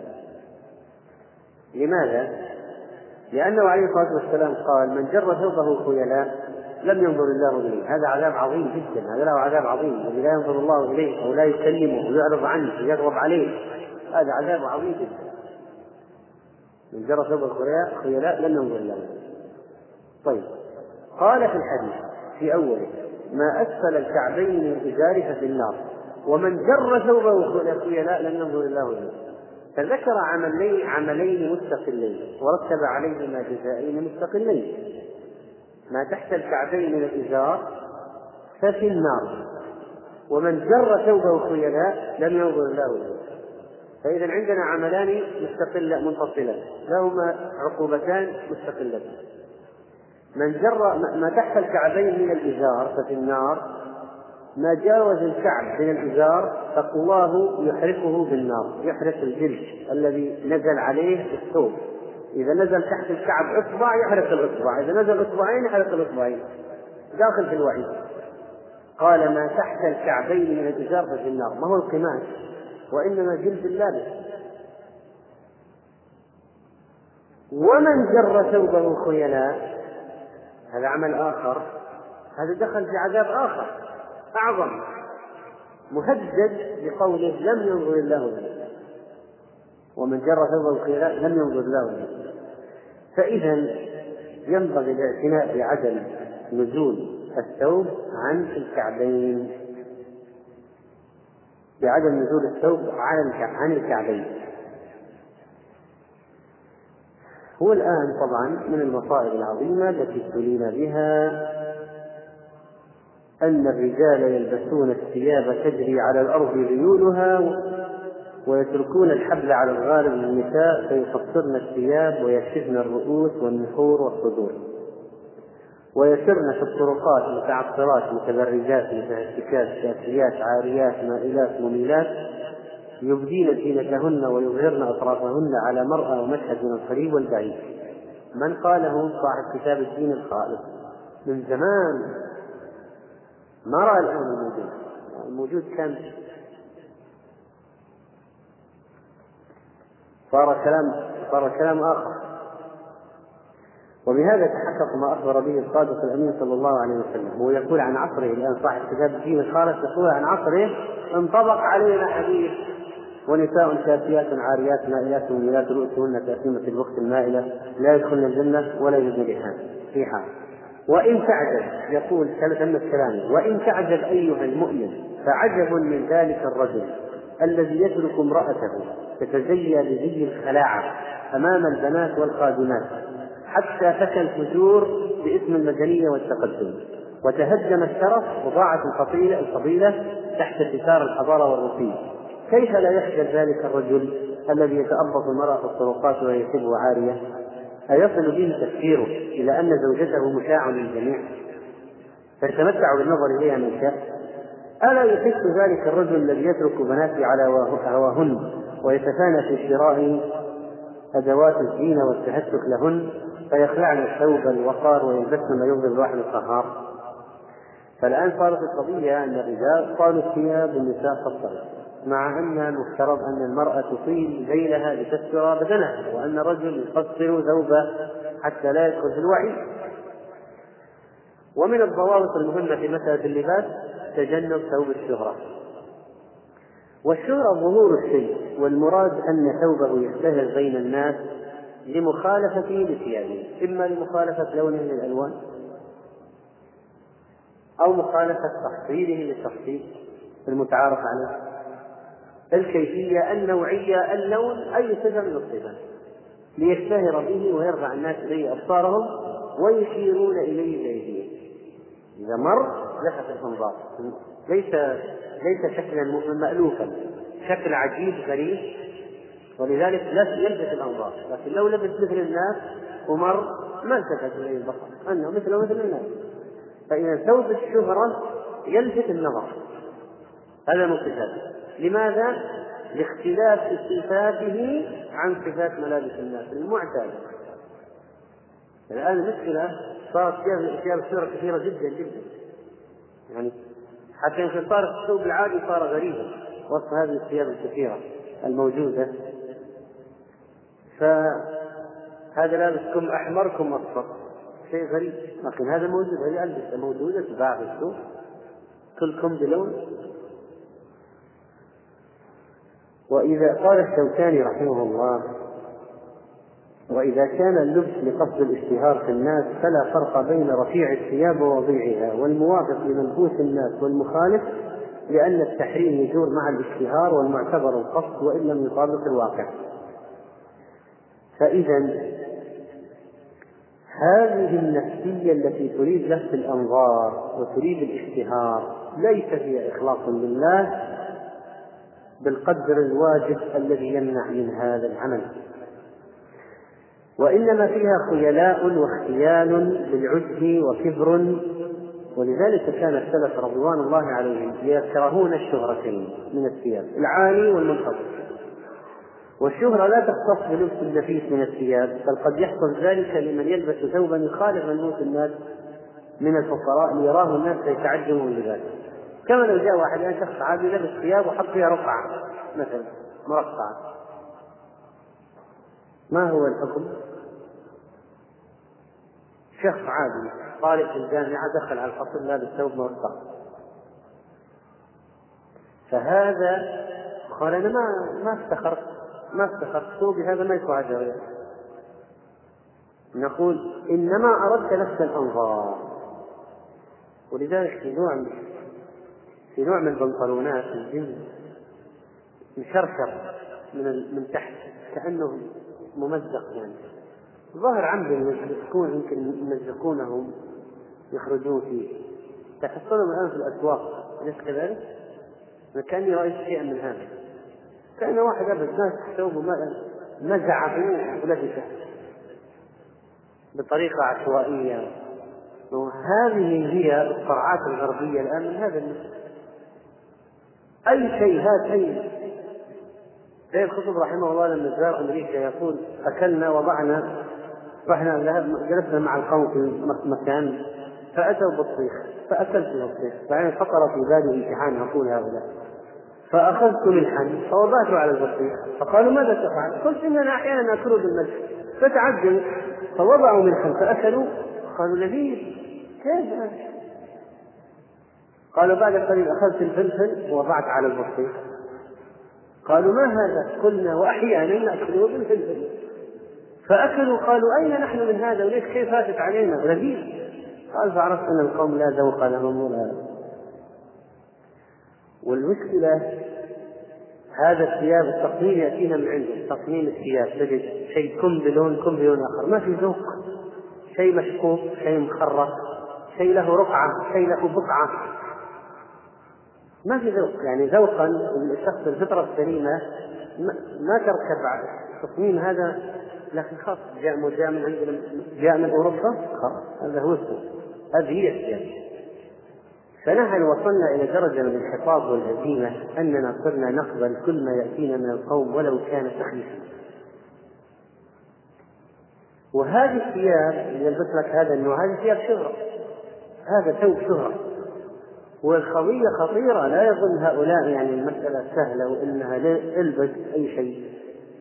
Speaker 2: لماذا؟ لأنه عليه الصلاة والسلام قال من جر ثوبه خيلاء لم ينظر الله إليه. هذا عذاب عظيم جدا هذا له عذاب عظيم الذي لا ينظر الله إليه أو لا يكلمه ويعرض عنه ويغضب عليه. هذا عذاب عظيم جدا. من جر ثوبه خيلاء لم ينظر الله إليه. طيب قال في الحديث في أوله ما أسفل الكعبين من الإزار ففي النار. ومن جر ثوبه خيلاء لم ينظر الله إليه فذكر عملين عملين مستقلين ورتب عليهما جزائين مستقلين. ما تحت الكعبين من الإزار ففي النار. ومن جر ثوبه خيلاء لم ينظر الله إليه فإذا عندنا عملان مستقلة منفصلان. لهما عقوبتان مستقلتان. من جر ما تحت الكعبين من الإزار ففي النار ما جاوز الكعب من الإزار فالله يحرقه بالنار يحرق الجلد الذي نزل عليه الثوب. إذا نزل تحت الكعب إصبع يحرق الإصبع. إذا نزل إصبعين يحرق الإصبعين. داخل في الوعيد. قال ما تحت الكعبين من الإزار ففي النار. ما هو القماش؟ وإنما جلد اللابس. ومن جر ثوبه خيلاء هذا عمل آخر هذا دخل في عذاب آخر أعظم مهدد بقوله لم ينظر الله إليه ومن جر ثوبه الخيلاء لم ينظر الله إليه فإذا ينبغي الاعتناء بعدم نزول الثوب عن الكعبين. بعدم نزول الثوب عن الكعبين. هو الآن طبعا من المصائب العظيمة التي ابتلينا بها أن الرجال يلبسون الثياب تجري على الأرض ريولها ويتركون الحبل على الغالب من النساء فيقصرن الثياب ويكشفن الرؤوس والنحور والصدور. ويسرن في الطرقات متعطرات متبرجات متهتكات كاسيات عاريات مائلات مميلات. يبدين زينتهن ويظهرن أطرافهن على مرأى ومشهد من القريب والبعيد. من قاله صاحب كتاب الدين الخالص. من زمان ما رأى الآن الموجود. الموجود كان صار كلام صار كلام آخر. وبهذا تحقق ما أخبر به الصادق الأمين صلى الله عليه وسلم. هو يقول عن عصره الآن صاحب كتاب الدين الخالص يقول عن عصره انطبق علينا حديث ونساء كاسيات عاريات مائلات مميلات رؤوسهن كاسمة الوقت المائلة لا يدخلن الجنة ولا يجدن ريحان ريحان وإن تعجب يقول تمت كلامه وإن تعجب أيها المؤمن فعجب من ذلك الرجل الذي يترك امرأته تتزيى بزي الخلاعة أمام البنات والخادمات حتى فكى الفجور باسم المدنية والتقدم. وتهدم الشرف وضاعت الفضيلة الفضيلة تحت ستار الحضارة والرقي كيف لا يخجل ذلك الرجل الذي يتأبط المرأة في الطرقات ويحسبه عارية؟ أيصل به تفكيره إلى أن زوجته مشاع للجميع؟ فيتمتع بالنظر إليها من شاء ألا يحس ذلك الرجل الذي يترك بناته على هواهن ويتفانى في شراء أدوات الزينة والتهتك لهن فيخلعن الثوب الوقار ويلبسن ما يرضي الواحد القهار؟ فالآن صارت القضية أن الرجال قالوا الثياب النساء قصرت مع أن المفترض أن المرأة تطيل ذيلها لتستر بدنها وأن الرجل يقصر ثوبه حتى لا يدخل في الوعي. ومن الضوابط المهمة في مسألة اللباس تجنب ثوب الشهرة. والشهرة ظهور الشيء والمراد أن ثوبه يشتهر بين الناس لمخالفته لثيابه إما لمخالفة لونه للألوان أو مخالفة تحصيله للتحصيل المتعارف عليه. الكيفية النوعية اللون أي صفة من الصفات. ليشتهر به ويرفع الناس إليه أبصارهم ويشيرون إليه بأيديهم إذا مر لفت الأنظار ليس ليس شكلا مألوفا. شكل عجيب غريب. ولذلك لا يلفت الأنظار. لكن لو لبس مثل الناس ومر ما التفت إليه البصر. أنه مثله مثل الناس. فإذا ثوب الشهرة يلفت النظر. هذا من لماذا؟ لاختلاف صفاته عن صفات ملابس الناس المعتادة الآن المشكلة صارت ثياب الشهرة كثيرة جدا جدا. يعني حتى يمكن صار الثوب العادي صار غريبا وسط هذه الثياب الكثيرة الموجودة. فهذا لابس كم أحمر كم أصفر. شيء غريب. لكن هذا موجود هذه ألبسة موجودة تباع في السوق. كلكم بلون. وإذا قال الشوكاني رحمه الله وإذا كان اللبس لقصد الاشتهار في الناس فلا فرق بين رفيع الثياب ووضيعها والموافق لملبوس الناس والمخالف لأن التحريم يدور مع الاشتهار والمعتبر القصد وإن لم يطابق الواقع. فإذا هذه النفسية التي تريد لفت الأنظار وتريد الاشتهار ليست هي إخلاص لله بالقدر الواجب الذي يمنع من هذا العمل. وإنما فيها خيلاء واختيال بالعجب وكبر ولذلك كان السلف رضوان الله عليهم يكرهون الشهرتين من الثياب العالي والمنخفض. والشهرة لا تختص بلبس النفيس من الثياب بل قد يحصل ذلك لمن يلبس ثوبا يخالف ملبوس الناس من الفقراء ليراه الناس فيتعجبوا لباسه كما لو جاء واحد يعني شخص عادي لبس ثياب وحط فيها رقعة مثلا مرقعة ما هو الحكم؟ شخص عادي طالب في الجامعة دخل على الفصل لابس ثوب مرقع فهذا قال أنا ما ما افتخرت ما افتخرت ثوبي هذا ما يسوى عشرة نقول إنما أردت لفت الأنظار. ولذلك في نوع في نوع من البنطلونات الجنس مشرشر من من تحت كأنه ممزق يعني. ظاهر عمدا يمسكون يمكن يمزقونهم يخرجون فيه. تحصلهم الآن في الأسواق أليس كذلك؟ كأني رأيت شيئا من هذا. كأن واحد أبد ماسك ثوبه نزعه ولبسه بطريقة عشوائية. وهذه هي الصرعات الغربية الآن من هذا المثل أي شيء هات أي سيد قطب رحمه الله لما زار أمريكا يقول أكلنا وضعنا رحنا جلسنا مع القوم في مكان فأتوا بطيخ فأكلت البطيخ بعدين خطر في بالي امتحان عقول هؤلاء. فأخذت ملحا فوضعته على البطيخ. فقالوا ماذا تفعل؟ قلت إننا أحيانا نأكله بالملح. فتعجلوا فوضعوا ملحا فأكلوا. قالوا لذيذ. كيف؟ قالوا بعد قليل أخذت الفلفل ووضعت على البطيخ قالوا ما هذا؟ قلنا وأحيانا نأكله بالفلفل. فأكلوا قالوا أين نحن من هذا؟ وليش كيف فاتت علينا؟ لذيذ قال فعرفت أن القوم لا ذوق لهم ولا. والمشكلة هذا الثياب التصميم يأتينا من عنده. تصميم الثياب. تجد شيء كم بلون كم بلون آخر. ما في ذوق. شيء مشقوق شيء مخرق شيء له رقعة شيء له بقعة. ما في ذوق يعني ذوقا الشخص الفطرة السليمة ما تركب التصميم هذا لكن خاص. جاء جاء من عندنا جاء من أوروبا؟ خلاص هذا هو اسمه هذه هي السياسة. فنحن وصلنا إلى درجة من الحفاظ والهزيمة أننا صرنا نقبل كل ما يأتينا من القوم ولو كان سخيفا. وهذه الثياب اللي يلبس لك هذا النوع هذه ثياب شهرة. هذا ثوب شهرة. والقضية خطيرة. لا يظن هؤلاء يعني المسألة سهلة وإنها البس أي شيء.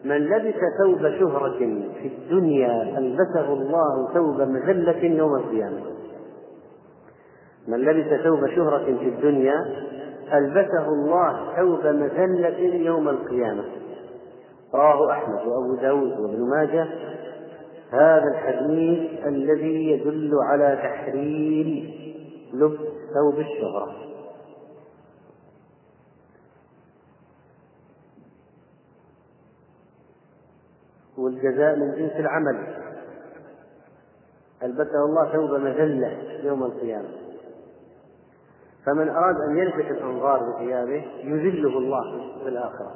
Speaker 2: من لبس ثوب شهرة في الدنيا ألبسه الله ثوب مذلة يوم القيامة. من لبس ثوب شهرة في الدنيا ألبسه الله ثوب مذلة يوم القيامة. رواه أحمد وأبو داود وابن ماجه. هذا الحديث الذي يدل على تحريم لبس ثوب الشهرة والجزاء من جنس العمل. ألبسه الله ثوب مذلة يوم القيامة؟ فمن أراد أن يلفت الأنظار بثيابه يذله الله في الآخرة.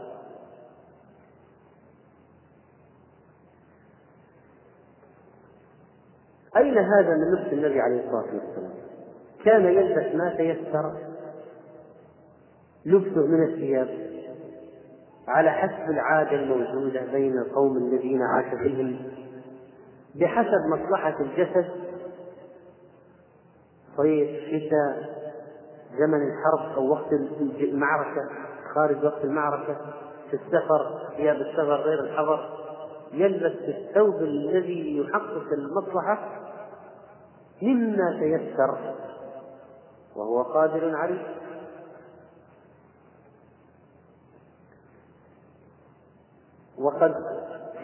Speaker 2: أين هذا من لبس النبي عليه الصلاة والسلام؟ كان يلبس ما تيسر لبسه من الثياب على حسب العادة الموجودة بين القوم الذين عاش فيهم بحسب مصلحة الجسد صيف شتاء زمن الحرب أو وقت المعركة خارج وقت المعركة في السفر ثياب السفر غير الحضر يلبس الثوب الذي يحقق المصلحة مما تيسر. وهو قادر عليه وقد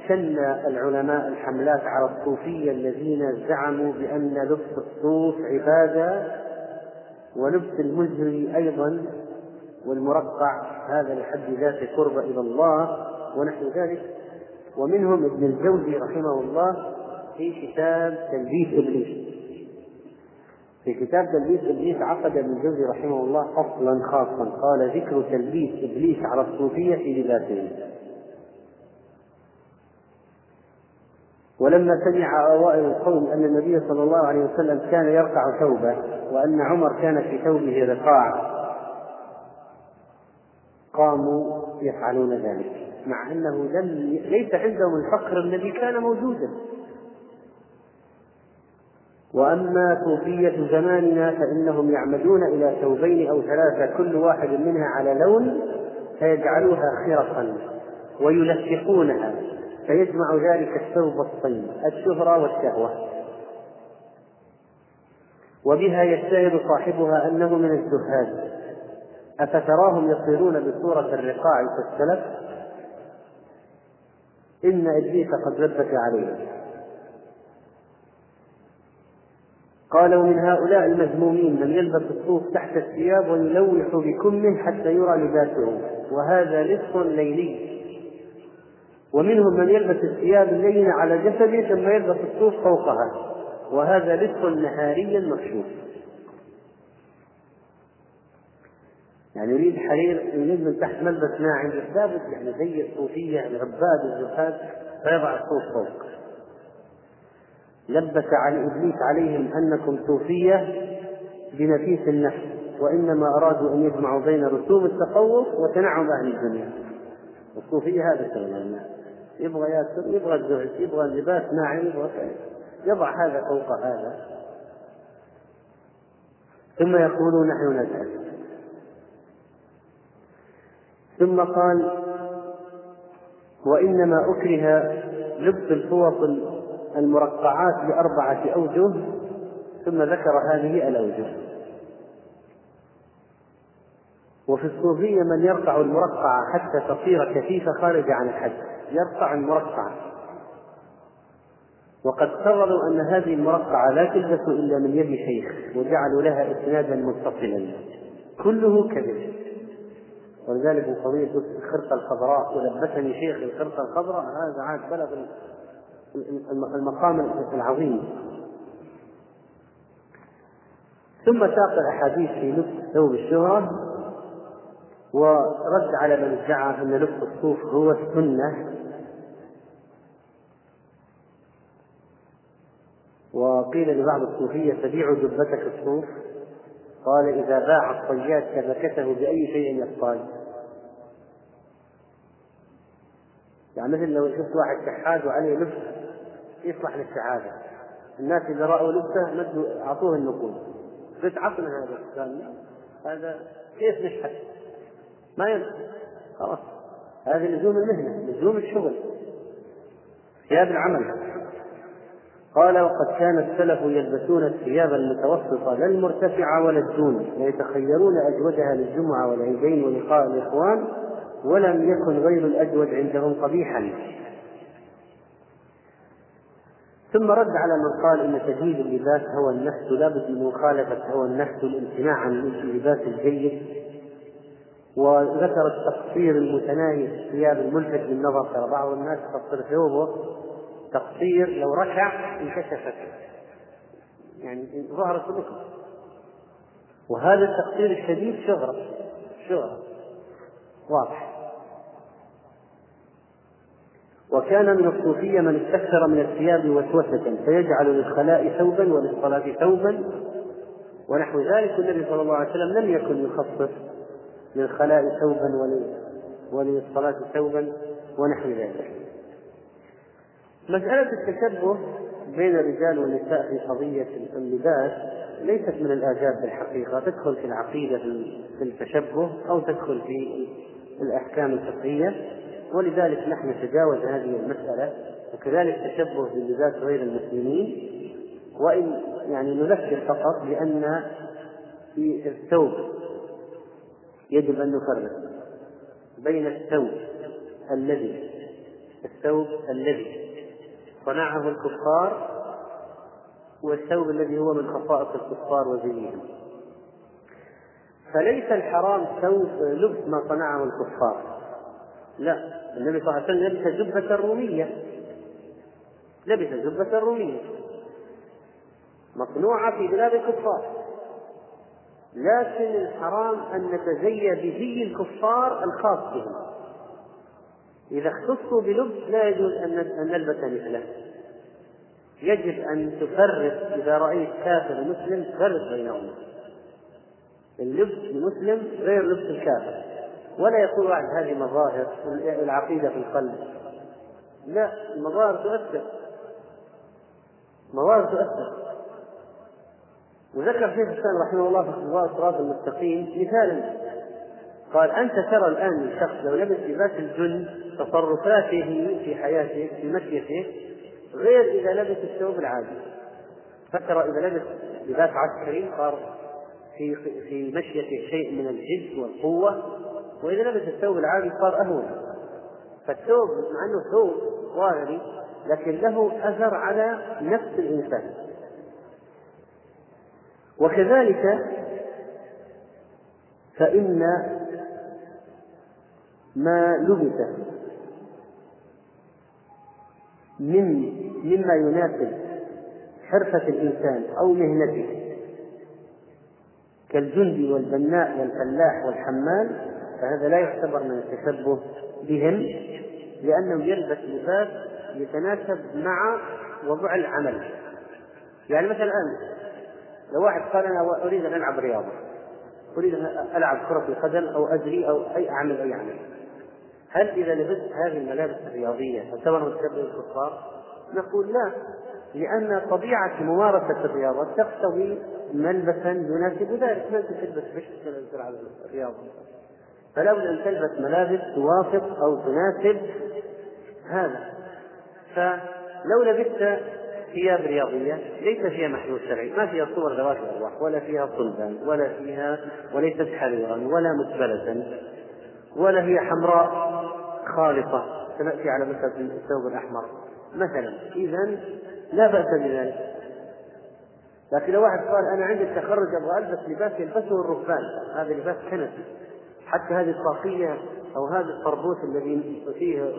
Speaker 2: شن العلماء الحملات على الصوفية الذين زعموا بأن لبس الصوف عبادة ولبس المزهري أيضا والمرقع هذا لحد ذاته قرب إلى الله ونحو ذلك. ومنهم ابن الجوزي رحمه الله في كتاب تلبيس إبليس في كتاب تلبيس إبليس عقد ابن الجوزي رحمه الله فصلا خاصا قال ذكر تلبيس إبليس على الصوفية في لباسهم ولما سمع أوائل القوم أن النبي صلى الله عليه وسلم كان يرقع ثوبه وأن عمر كان في ثوبه رقاع قاموا يفعلون ذلك مع أنه لم ليس عندهم الفقر الذي كان موجودا. وأما صوفية زماننا فإنهم يعمدون إلى ثوبين أو ثلاثة كل واحد منها على لون فيجعلوها خرقا ويلفقونها فيجمع ذلك الثوب الطيب الشهرة والشهوة. وبها يجتهد صاحبها أنه من الزهاد. أفتراهم يصيرون بصورة الرقاع كالسلف إن إبليس قد لبس عليهم قال ومن هؤلاء المذمومين من يلبس الصوف تحت الثياب ويلوح بكمه حتى يرى لباسه. وهذا لص ليلي. ومنهم من يلبس الثياب اللينة على جسده ثم يلبس الصوف فوقها. وهذا لص نهاري مكشوف. يعني يريد حرير يريد من تحت ملبس ناعم ثابت يعني زي الصوفية العباد الزهاد فيضع الصوف فوق. لبس على إبليس عليهم أنكم صوفية بنفيس النفس وإنما أرادوا أن يجمعوا بين رسوم التصوف وتنعم أهل الدنيا. الصوفية هذا شغلنا يبغى ياكل يبغى الزهد يبغى اللباس ناعم يبغى يضع هذا فوق هذا. ثم يقولون نحن نذهب ثم قال وإنما أكره لبس الفوط المرقعات بأربعة أوجه ثم ذكر هذه الأوجه. وفي الصوفية من يرقع المرقعة حتى تصير كثيفة خارجة عن الحد يرقع المرقعة وقد قرروا أن هذه المرقعة لا تلبس إلا من يد شيخ وجعلوا لها إسنادا متصلا. كله كذب. ولذلك قضية الخرقة الخضراء ولبسني شيخ الخرقة الخضراء هذا عاد بلغ المقام العظيم. ثم ساق الأحاديث في لبس ثوب الشهرة ورد على من ادعى أن لبس الصوف هو السنة. وقيل لبعض الصوفية تبيع جبتك الصوف. قال إذا باع الصياد شبكته بأي شيء يصطاد يعني مثل لو شفت واحد شحاد وعليه لبس يصلح للشحاذة الناس إذا رأوا لبسه مدوا أعطوه النقود. قلت عطنا هذا هذا كيف نشحت ما ينفع. خلاص. هذه لزوم المهنة لزوم الشغل. ثياب العمل. قال وقد كان السلف يلبسون الثياب المتوسطة لا المرتفعة ولا الدون ويتخيرون أجودها للجمعة والعيدين ولقاء الإخوان ولم يكن غير الأجود عندهم قبيحا. ثم رد على من قال إن تجديد اللباس هو النفس لابد من مخالفة هو النفس الامتناع عن اللباس الجيد. وذكر التقصير المتناهي في الثياب الملفت للنظر ترى بعض الناس يقصر ثوبه تقصير لو ركع انكشفت يعني ظهرت الركبه وهذا التقصير الشديد شهرة. شهرة. واضح. وكان من الصوفية من استكثر من الثياب وسوسة فيجعل للخلاء ثوبا وللصلاة ثوبا. ونحو ذلك النبي صلى الله عليه وسلم لم يكن يخصص للخلاء ثوبا وللصلاة ثوبا ونحو ذلك. مسألة التشبه بين الرجال والنساء في قضية اللباس ليست من الآداب بالحقيقة. تدخل في العقيدة في التشبه أو تدخل في الأحكام الفقهية. ولذلك نحن نتجاوز هذه المسألة وكذلك التشبه باللباس غير المسلمين وإن يعني نذكر فقط بأن في الثوب يجب أن نفرق بين الثوب الذي الثوب الذي صنعه الكفار والثوب الذي هو من خصائص الكفار وزيهم فليس الحرام ثوب لبس ما صنعه الكفار. لا النبي صلى الله عليه وسلم لبس جبة رومية. لبس جبة رومية. مصنوعة في بلاد الكفار. لكن الحرام أن نتزي بزي الكفار الخاص بهم. إذا اختصوا بلبس لا يجوز أن نلبس مثله يجب أن تفرق إذا رأيت كافر ومسلم تفرق بينهما. اللبس المسلم غير لبس الكافر. ولا يقول واحد هذه مظاهر العقيدة في القلب. لا المظاهر تؤثر. مظاهر تؤثر. وذكر شيخ الإسلام رحمه الله في اختبار الصراط المستقيم مثالا. قال أنت ترى الآن الشخص لو لبس لباس الجن تصرفاته في حياته في مشيته غير إذا لبس الثوب العادي. فترى إذا لبس لباس عسكري صار في في مشيته شيء من الجد والقوة. وإذا لبس الثوب العادي صار أهون. فالثوب مع إنه ثوب ظاهري لكن له أثر على نفس الإنسان. وكذلك فإن ما لبس من مما يناسب حرفة الإنسان أو مهنته كالجندي والبناء والفلاح والحمال فهذا لا يعتبر من التشبه بهم لأنه يلبس لباس يتناسب مع وضع العمل يعني مثلا الآن لو واحد قال أنا أريد أن ألعب رياضة أريد أن ألعب كرة القدم أو أجري أو أي أعمل أي عمل هل إذا لبست هذه الملابس الرياضية تعتبر متشبه بالكفار؟ نقول لا لأن طبيعة ممارسة الرياضة تقتضي ملبسا يناسب ذلك ما أنت تلبس بشت تلعب الرياضه فلا بد ان تلبس ملابس توافق أو تناسب هذا. فلو لبست ثياب رياضية ليس فيها محلول شرعي، ما فيها صور ذوات الأرواح ولا فيها صلبا ولا فيها وليست حريرا ولا مسبلة ولا هي حمراء خالصة. سنأتي على مسألة الثوب الأحمر. مثلا إذا لا بأس بذلك. لكن لو واحد قال أنا عندي التخرج أبغى ألبس لباس يلبسه الرهبان هذا لباس كنسي حتى هذه الطاقية أو هذا الطربوش الذي فيه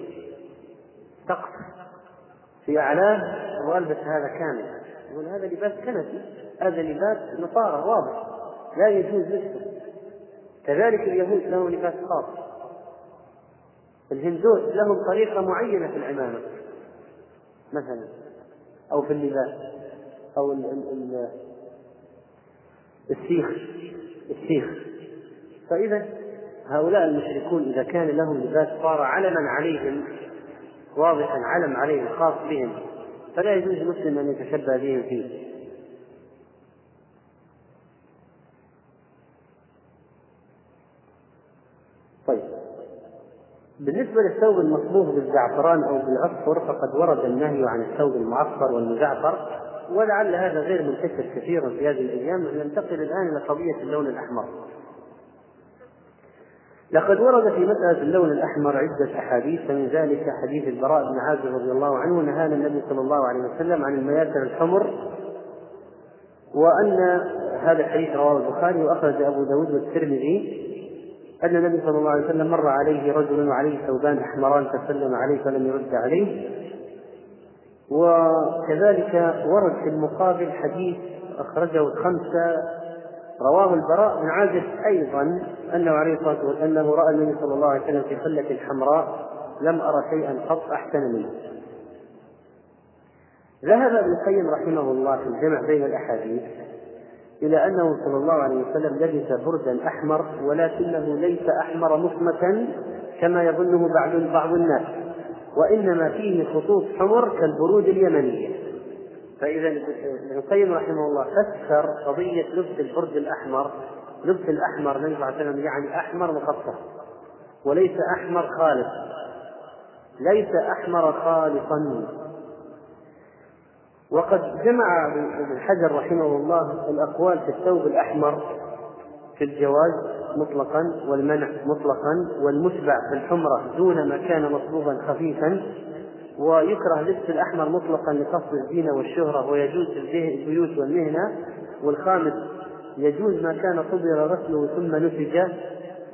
Speaker 2: سقف في أعلاه والبس هذا كامل. يقول هذا لباس كنسي هذا لباس نصارى واضح. لا يجوز لبسه. كذلك اليهود لهم لباس خاص. الهندوس لهم طريقة معينة في العمامة مثلا أو في اللباس أو ال ال ال السيخ السيخ. فإذا هؤلاء المشركون إذا كان لهم لباس صار علما عليهم واضحا علم عليهم خاص بهم فلا يجوز لمسلم أن يتشبه بهم فيه. طيب. بالنسبة للثوب المصبوغ بالزعفران أو بالعصفر فقد ورد النهي عن الثوب المعصفر والمزعفر ولعل هذا غير منتشر كثيرا في هذه الأيام ننتقل الآن إلى قضية اللون الأحمر. لقد ورد في مسألة اللون الأحمر عدة أحاديث فمن ذلك حديث البراء بن عازب رضي الله عنه نهانا النبي صلى الله عليه وسلم عن المياسر الحمر وأن هذا الحديث رواه البخاري وأخرج أبو داود والترمذي أن النبي صلى الله عليه وسلم مر عليه رجل وعليه ثوبان أحمران فسلم عليه فلم يرد عليه. وكذلك ورد في المقابل حديث أخرجه الخمسة رواه البراء بن عازب أيضا أنه عليه الصلاة والسلام أنه رأى النبي صلى الله عليه وسلم في حلة حمراء لم أرى شيئا قط أحسن منه. ذهب ابن القيم رحمه الله في الجمع بين الأحاديث إلى أنه صلى الله عليه وسلم لبس بردا أحمر ولكنه ليس أحمر مصمتا كما يظنه بعض بعض الناس وإنما فيه خطوط حمر كالبرود اليمنية. فإذا ابن القيم رحمه الله فسر قضية لبس البرد الأحمر. لبس الأحمر النبي صلى الله عليه وسلم يعني أحمر مخصص وليس أحمر خالص. ليس أحمر خالصا. وقد جمع ابن حجر رحمه الله الأقوال في الثوب الأحمر في الجواز مطلقا والمنع مطلقا والمشبع في الحمرة دون ما كان مصبوغا خفيفا. ويكره لبس الأحمر مطلقا لقصد الزينة والشهرة ويجوز في البيوت والمهنة. والخامس يجوز ما كان صبر غسله ثم نسج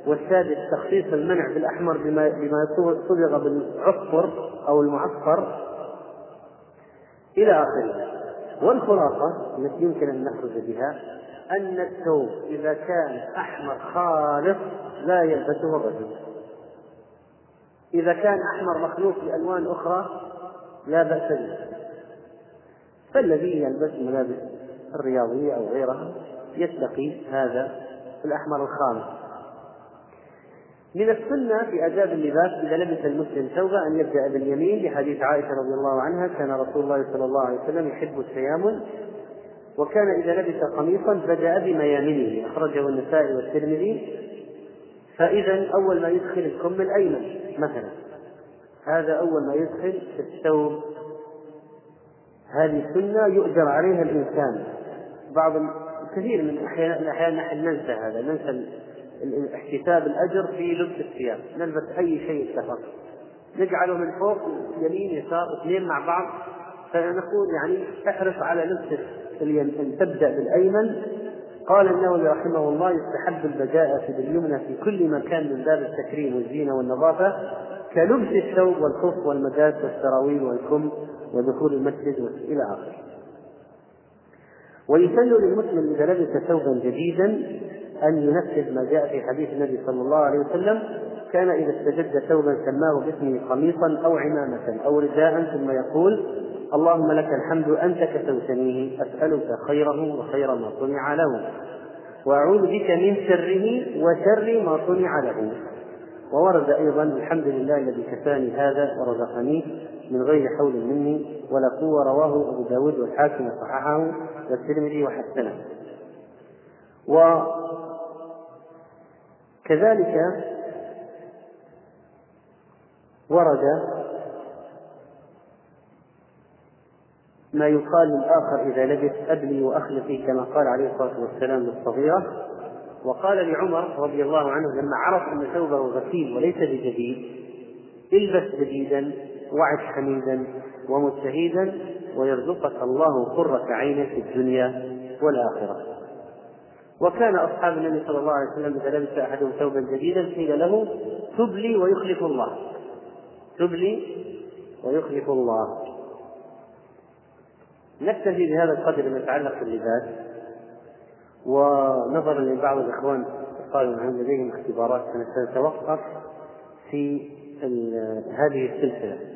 Speaker 2: والسادس تخصيص المنع بالأحمر بما بما صبغ بالعصفر أو المعصفر. إلى آخره. والخلاصة التي يمكن أن نخرج بها أن الثوب إذا كان أحمر خالص لا يلبسه الرجل إذا كان أحمر مخلوط بألوان أخرى لا بأس به. فالذي يلبس ملابس الرياضية أو غيرها يتقي هذا الأحمر الخالص من السنة في آداب اللباس إذا لبس المسلم ثوبا أن يبدأ باليمين لحديث عائشة رضي الله عنها كان رسول الله صلى الله عليه وسلم يحب التيامن وكان إذا لبس قميصا بدأ بميامنه أخرجه النسائي والترمذي. فإذا أول ما يدخل الكم الأيمن مثلا. هذا أول ما يدخل في الثوب. هذه سنة يؤجر عليها الإنسان. بعض كثير من الأحيان نحن ننسى هذا ننسى احتساب الأجر في لبس الثياب. نلبس أي شيء اتفق نجعله من فوق يمين يسار اثنين مع بعض. فنقول يعني احرص على لبس أن تبدأ بالأيمن. قال النووي رحمه الله يستحب البداءة باليمنى في كل مكان من باب التكريم والزينة والنظافة كلبس الثوب والخف والمداس والسراويل والكم ودخول المسجد إلى آخره. ويسن للمسلم إذا لبس ثوبا جديدا أن ينفذ ما جاء في حديث النبي صلى الله عليه وسلم كان إذا استجد ثوبا سماه باسمه قميصا أو عمامة أو رداء ثم يقول اللهم لك الحمد أنت كسوتنيه أسألك خيره وخير ما صنع له وأعوذ بك من شره وشر ما صنع له. وورد أيضا الحمد لله الذي كفاني هذا ورزقني من غير حول مني ولا قوة. رواه أبو داود والحاكم وصححه والترمذي وحسنه. وكذلك ورد ما يقال للآخر إذا لبس أبلي وأخلفي كما قال عليه الصلاة والسلام للصغيرة. وقال لعمر رضي الله عنه لما عرف أن ثوبه غسيل وليس بجديد البس جديدا وعد حميدا ومجتهدا ويرزقك الله قرة عين في الدنيا والآخرة. وكان أصحاب النبي صلى الله عليه وسلم إذا لبس أحدهم ثوبا جديدا قيل له تبلي ويخلف الله. تبلي ويخلف الله. نكتفي بهذا القدر ما يتعلق باللباس. ونظرا لبعض الإخوان قالوا أن لديهم اختبارات سنتوقف في هذه السلسلة.